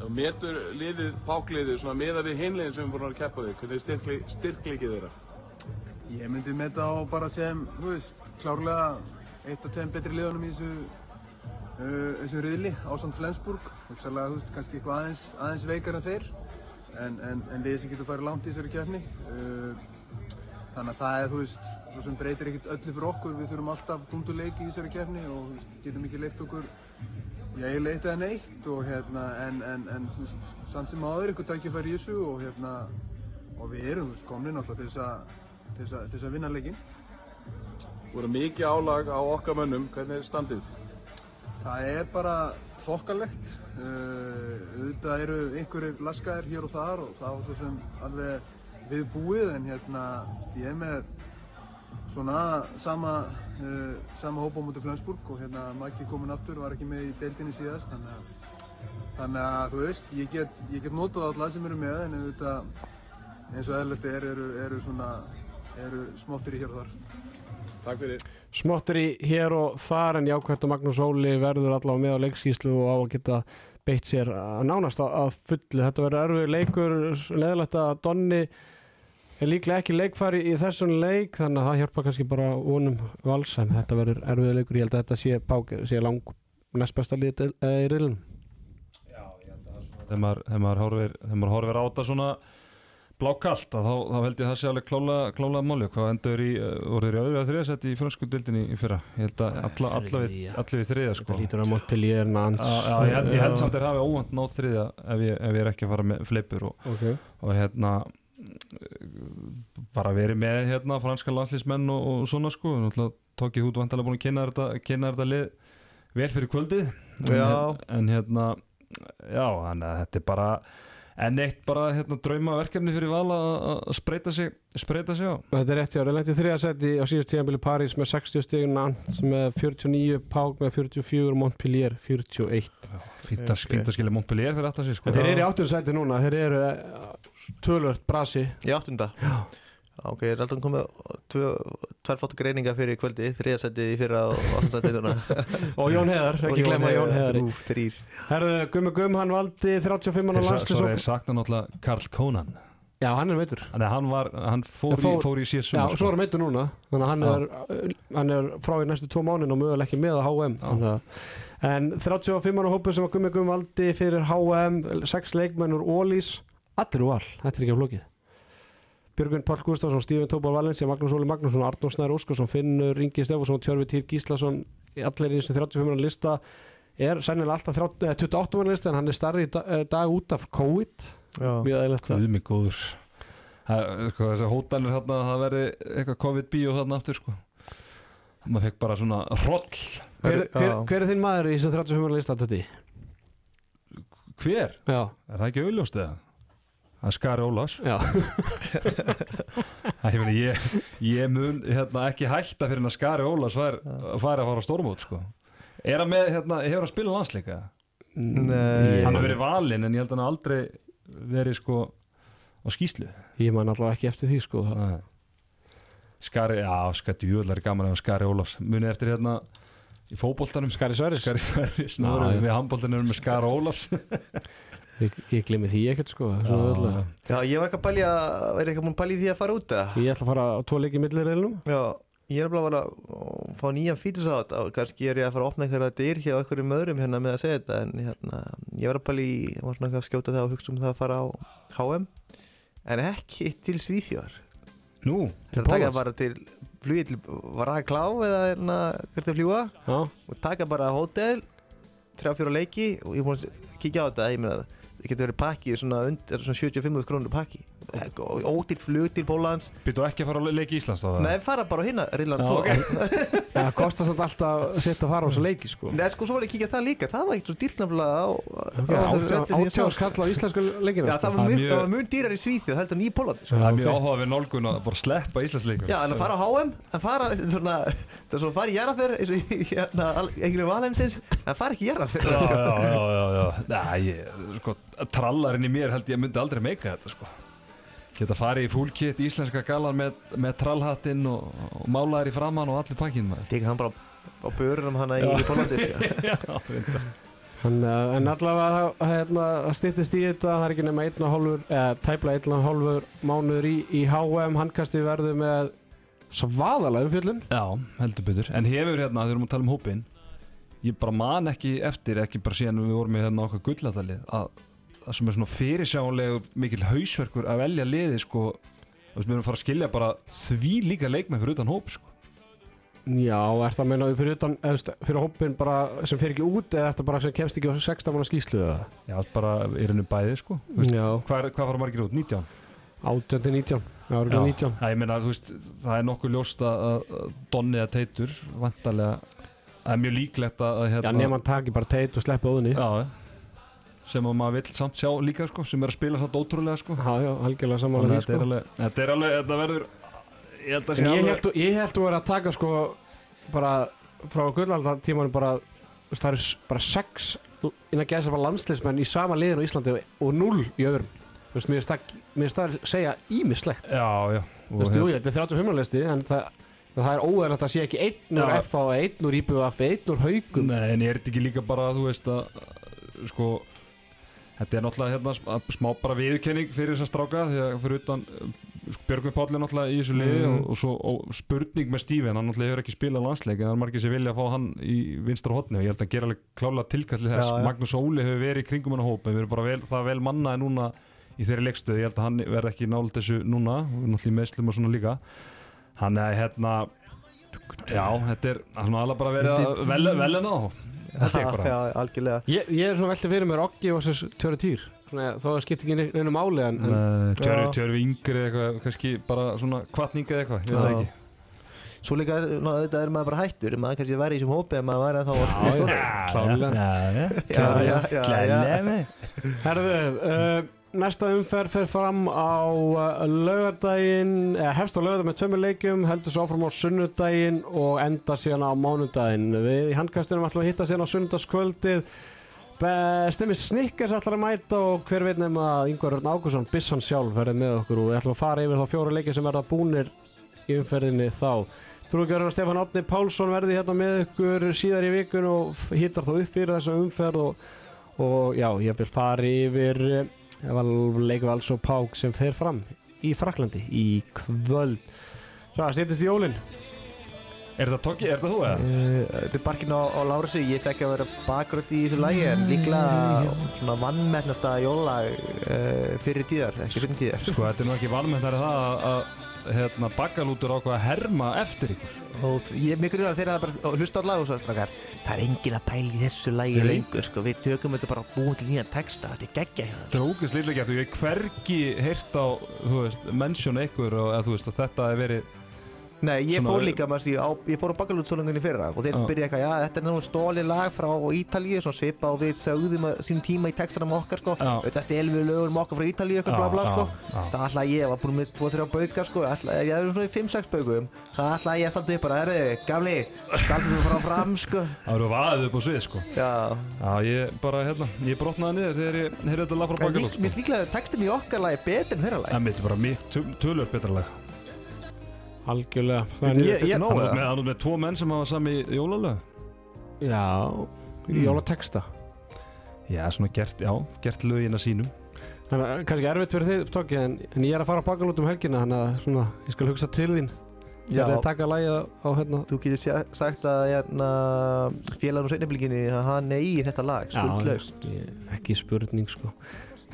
þú metur liðið, pákliðið, svona meða við hinliðin sem við erum að keppa þig, hvernig er styrkli, styrkleikið þeirra? Ég myndi meta á bara sem, þú veist, klárlega eitt af tveim betri liðunum í þessu, þessu riðli ásand Flensburg. Hugsalega, þú veist, kannski eitthvað aðeins, aðeins veikar en þeir en, en, en liðið sem getur farið langt í þessari keppni. Uh, Þannig að það er, þú veist, svo sem breytir ekkert öllu fyrir okkur. Við þurfum alltaf dunduleiki í þessari keppni og veist, getum ekki leitt okkur já, eiginlega eitt eða neitt og hérna, en, en, þú veist, samt sem áður ykkur tækifæri í þessu og hérna, og við erum, þú veist, komnir náttúrulega til þess að, vinna leikinn. Þú eru mikið álag á okkar mönnum, hvernig er standið? Það er bara þokkalegt. Uh, auðvitað eru einhverjir laskaðir hér og þar og það var svo sem alveg viðbúið en hérna ég er með svona sama, uh, sama hópa á mútið Flensburg og hérna Maggi kominn aftur var ekki með í deildinni síðast þannig að, þannig að þú veist ég get, ég get notað alla sem eru með en auðvitað eins og eðlert er eru, eru svona eru smottir í hér og þar. Takk fyrir. Smottur í hér og þar en jákvæmt að Magnús Óli verður allavega með á leikskíslu og á að geta beitt sér að nánast að, fullu. Þetta verður erfið leikur, leðilegt að Donni er líklega ekki leikfæri í þessum leik þannig að það hjálpa kannski bara vonum vals en þetta verður erfið leikur. Ég held að þetta sé, bák, sé lang næst besta liðið í riðlunum. Þegar maður, horfir, þegar maður horfir á þetta svona blákalt þá, þá held ég að það sé alveg klála, máli hvað endur í, voru þeir í öðru að þriða seti í fransku dildinni í fyrra ég held að alla, alla, við, Þriðja. alla við þriða sko. Lítur að Montpellier, Nantes. Já, já, ég held, ég held samt að þeir hafi óvænt náð þriðja ef ég, ef ég er ekki að fara með fleipur og, Okay. og hérna bara verið með hérna franska landslýsmenn og, og svona sko tók ég út vantarlega búin að kynna þetta, kynna þetta lið vel fyrir kvöldið en, Já. en hérna já, þannig að þetta er bara en eitt bara hérna drauma verkefni fyrir val að að spreita sig spreita sig á. Þetta er rétt hjá, það lendi þriða seti á síðust tíðanbili París með 60 stigum, Nantes með 49, Pák með 44, Montpellier 41. fínt að, skilja Montpellier fyrir þetta sig sko. Þeir eru í áttur seti núna, þeir eru eh, tölvört brasi. Í áttunda. Já Ok, ég er alltaf komið tvö, tvær flottu greininga fyrir kvöldi þriðasetti í fyrra og áttundasetti núna? Og Jón Heðar, ekki glemma Jón Heðar. Þrýr Herðu, Gummi Gumm, hann valdi 35 manna Þeir sa- landslýs sorry, þeir sakna náttúrulega Karl Conan. Já, hann er meitur. Hann var, hann fór, fór- í, fór í síðan Já, sumar svo er hann meitur núna, hann er, hann er frá í næstu tvo mánin og mögulega ekki með að HM. En 35 manna hópur sem að Gummi Gumm valdi fyrir HM, sex leikmenn úr Ólís, allir úr val, þetta er ekki af flókið. Björgun Pál Gustafsson, Stífin Tópar Valensi, Magnús Óli Magnússon, Arnór Snær Óskarsson, Finnur Ingi Stefánsson, Tjörfi Týr Gíslason, allir í þessu 35 manna lista er sennilega alltaf 30, eh, 28 manna lista en hann er starri dag, eh, dag út af COVID. Já Guð mig góður Það- sko, Þessi hótanir þarna að það veri eitthvað COVID-bíó þarna aftur sko maður fekk bara svona roll Hver, hver, hver er þinn maður í þessu 35 manna lista þetta? Hver? Já, Er það ekki auðljóst eða? Er Skari Ólafs já. Það ég, meni, ég, ég mun hérna, ekki hætta fyrir að Skari Ólafs fær, fær að fara á stórmót sko. Er hann með, hérna, hefur hann spilað landsleika? Nei. Hann hefur verið valinn en ég held að hann hafi aldrei verið sko á skýslu Ég man allavega ekki eftir því sko Nei. Skari, já, skætti júðlari gaman ef Skari Ólafs munið eftir hérna í fótboltanum Skari já. við handboltanum með Skari Ólafs Ég, ég glemmi því ekkert sko það svo auðvitað. Já, ég var ekki að pælja Er ekki að pælja í því að fara út eða? Ég ætla að fara á tvo leiki millir reilum Já, ég er bara að að fá nýjan fítus á þetta og kannski er ég að fara að opna einhverja dyr hjá einhverjum öðrum hérna með að segja þetta en hérna, ég var að pæla í, var svona að skjóta það og hugsa um það að fara á HM en ekki til Svíþjóðar. Nú, Það er að taka bara til flugið til Varaklá eða hérna hvert að fljúa Já, og taka bara hótel þrjá fjóra leiki og ég búin að kíkja á þetta ég meina þetta getur verið pakki svona, svona 75 krónur pakki ódýrt flug til Pólans Býtu ekki að fara að leika í Íslands þá? Nei, fara bara á hinna Rillan Já, 2 ok. Það kostar þetta alltaf að setja að fara á þessu leiki sko. Nei, sko, svo var ég að kíkja það líka. Það var ekkert svo á Átjáðs kall á íslensku Já, það Það var er mun, mjög- það var mun dýrar í Svíþjóð heldur en í Pólandi sko. Það er mjög áhuga við nálgun að bara sleppa Íslandsleikum Já, en að fara á HM að fara svona, það er svona að Geta farið í full kit íslenska galan með, með trallhattinn og, og málaðir í framann og allir pakkinn, maður. Tekur hann bara á börunum hana í Pólandi sko. Já, reyndar. En, uh, en allavega það hérna, það styttist í þetta, það er ekki nema einn og hálfur, eða tæplega einn og hálfur mánuður í, í HM, handkasti verður með svaðalega umfjöllun. Já, heldur betur. En hefur hérna, þegar við erum að tala um hópinn, ég bara man ekki eftir, ekki bara síðan við vorum með hérna okkar gulladalið, að það sem er svona fyrirsjáanlegu mikil hausverkur að velja liði, sko, þú veist, við erum að fara að skilja bara því líka leikmenn fyrir utan hóp, sko. Já, er það að meina fyrir, utan, eða, fyrir hópin bara sem fer ekki út eða þetta bara sem kemst ekki á 16 mánu skýslu eða? Já, bara er henni bæði, sko. Veist, Já. Hvað, fara margir út? 19? 18 til 19, já, örugglega 19. Já, ég meina, veist, það er nokkuð ljóst að að Donni eða Teitur, vantarlega, það er mjög líklegt að að, Já, nema hann taki bara teit og sleppi óðunni. Já, sem að maður vill samt sjá líka, sko, sem er að spila samt ótrúlega, sko. Já, já, algjörlega samanlega að þetta er alveg, þetta er alveg, þetta verður, ég held að sé ég alveg, ég held að vera að taka sko bara frá gullaldar tímanum bara þú það eru bara sex innan gæðis bara landsleismenn í sama liðin á Íslandi og null í öðrum þú veist, mér mér finnst það segja ímislegt já, já. þú veist, jú, ég, þetta er 35 listi en það, það er óæðilegt að sé ekki einn úr. FA og einn úr IBF einn úr haugum Nei, en er þetta ekki líka bara, þú veist, að, sko, þetta er náttúrulega hérna sm- smá bara viðurkenning fyrir þessa stráka, því að fyrir utan, sko, Björgvin Páll er náttúrulega í þessu liði Mhm. og, og svo og spurning með Stíven, hann náttúrulega hefur ekki spilað landsleik, en það er margir sem vilja að fá hann í vinstra hotni og ég held að gera alveg klálega tilkallið þess. Já, já. Magnús Óli hefur verið í kringum hann á hópa, við erum bara vel, það vel mannaði núna í þeirri leikstöðu, ég held að hann verði ekki nált þessu núna, náttúrulega í meðslum og svona líka. Hann er hérna, já, þetta er verið að algjörlega ég, ég er svona veltið fyrir mér Oggi og þessu tjóri týr það skipt ekki neinu máli en, en Já. tjörfi yngri eða eitthvað, kannski bara svona kvartninga eða eitthvað, ég veit ekki. Svo líka, ná, auðvitað er maður bara hættur maður kannski væri í þessum hópi en maður væri að þá. Já, Já, já, já, já. Herðu, uh, næsta umferð fer fram á laugardaginn, eða hefst á laugardaginn með tveimur leikjum, heldur svo áfram á sunnudaginn og enda síðan á mánudaginn. Við í handkastunum ætlum að hitta síðan á sunnudagskvöldið. Stemmi Snickers ætlar að mæta og hver veit nefn að Yngvar Örn Ágússon, Bissan sjálf, verður með okkur og við ætlum að fara yfir þá fjóra leikir sem verða búnir í umferðinni þá. Trúgjörðan Stefán Átni Pálsson verði hérna með ykkur síðar í vikun og hittar þá upp fyrir þessa umferð og, og já, ég vil fara yfir eh, leikvals og pák sem fer fram í Fraklandi í kvöld. Svo, það stýttist í jólinn. Er þetta Tóki, er þetta þú eða? Uh, Þetta er barkinn á, á Lárusi, ég fekk að vera bakgrönt í þessu lagi en líklega svona vannmennasta jólag uh, fyrir tíðar, ekki fyrir tíðar Sko, þetta er nú ekki valmenntari það að, að hérna, bakkalútur ákvað að herma eftir ykkur. Mikilvæg að þeirra bara og hlusta á lag og svo það er engin að pæla í þessu lagi lengur sko, við tökum þetta bara búin til nýjan texta, þetta er geggja hjá það er ógeðs lítið gert og ég hef hvergi heyrt á, mention ykkur og þú veist að þetta hefur verið Nei, ég fór líka, sé, á, ég fór á bakalútsólungunni fyrra og þeir Já. byrja eitthvað, já, þetta er náttúrulega stóli lag frá Ítalíu, svona svipa og við sögðum að sínum tíma í textanum okkar, sko þetta stelum við lögum okkar frá Ítalíu, eitthvað bla bla, sko já, já. það ætla ég, var búin með 2-3 baukar, sko ég er svona í 5-6 baukum það ætla ég að standa upp bara, herri, gamli stalstu þú frá fram, sko Það eru vaðið upp á svið, sko. Já, Já, ég bara, hérna, ég brotnaði niður þegar ég heyrði þetta lag frá lík- mér sko. finnst líklega að textin í okkar lagi betur en þeirra lagi En mitt er bara mjög tölur betra lag. Algjörlega. En ég, ég, nóg? Hann er með, hann er með tvo menn sem hafa sami jólalög. já, Mm. jólateksta. Já, svona gert, já, gert lögina sínum. Þannig að kannski erfitt fyrir þig, Tóki, en, en ég er að fara að baka út um helgina, þannig að svona, ég skal hugsa til þín. Ég er Já. að taka lagið á, á hérna. Þú getur sagt að hérna, félagun og að hann er í þetta lag, skuldlaust ég- ekki spurning, sko.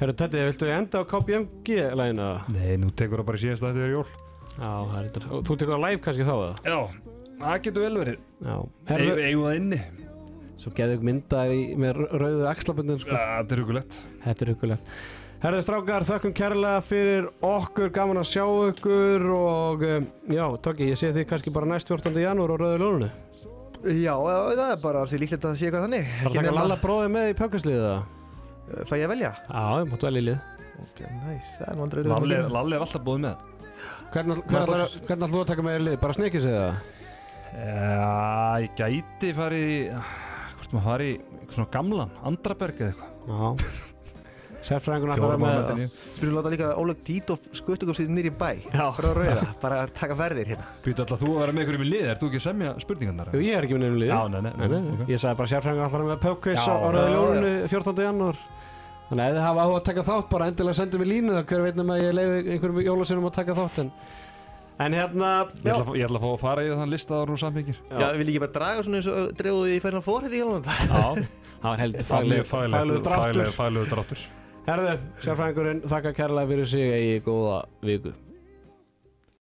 Herru, Teddy, viltu enda á KPMG-lægina? Nei, nú tekur það bara í síðast að þetta er jól. Já, það er. Og Þú tekur á live kannski þá, eða? Já, það getur vel verið. Já. Herðu, Herru, eigum það inni. Svo geðu ykkur mynda í, með rauðu axlabundin sko. Ja, Þetta er hugulegt Þetta er huggulegt Herðu strákar, þökkum kærlega fyrir okkur, gaman að sjá ykkur og um, já, Tóki, ég sé þið kannski bara næst 14. janúar á Rauðu Lónunni. Já, það er bara alls líklegt að sé eitthvað þannig Það er að taka Lalla bróði með í pökkasliðið það? Fæ ég að velja? Já, ég mátt vel í lið. Ok, næs, það er nú aldrei Lalli er- Lalli er alltaf búið með Hvernig ætlar þú að taka með í lið? Bara sig það? Já, ég gæti farið í Hvort maður farið í eitthvað svona gamlan Andraberg eða eitthvað Já. Sérfræðingun að mánuði með nýju. Skulum láta líka Óleg Dítov skuttum sér nýri bæ Já. Frá rauða, bara að taka verðir hérna Býtu alltaf þú að vera með ykkur í lið, er þú ekki að semja spurningarnar? Jú, ég er ekki með nefnum lið. Já, nei, nei, Nei, nei. ok. Ég sagði bara sérfræðingun að með pökkis Já, á á já, Rauðu já. Lónunni 14. janúar. Þannig að ef þið hafa áhuga að taka þátt, bara endilega sendu mér línu það hver veit nema að ég leiði einhverjum jólasinum að taka þátt. En, en hérna, Ég ætla, ég ætla að fá að fara yfir þann lista og samfengir Já, vil ég ekki bara draga svona eins og drefuðu í færna fór hérna í Jólanda Já, það var heldur fagleg, dráttur. Herðu, sérfræðingurinn, þakka kærlega fyrir sig, eigi góða viku.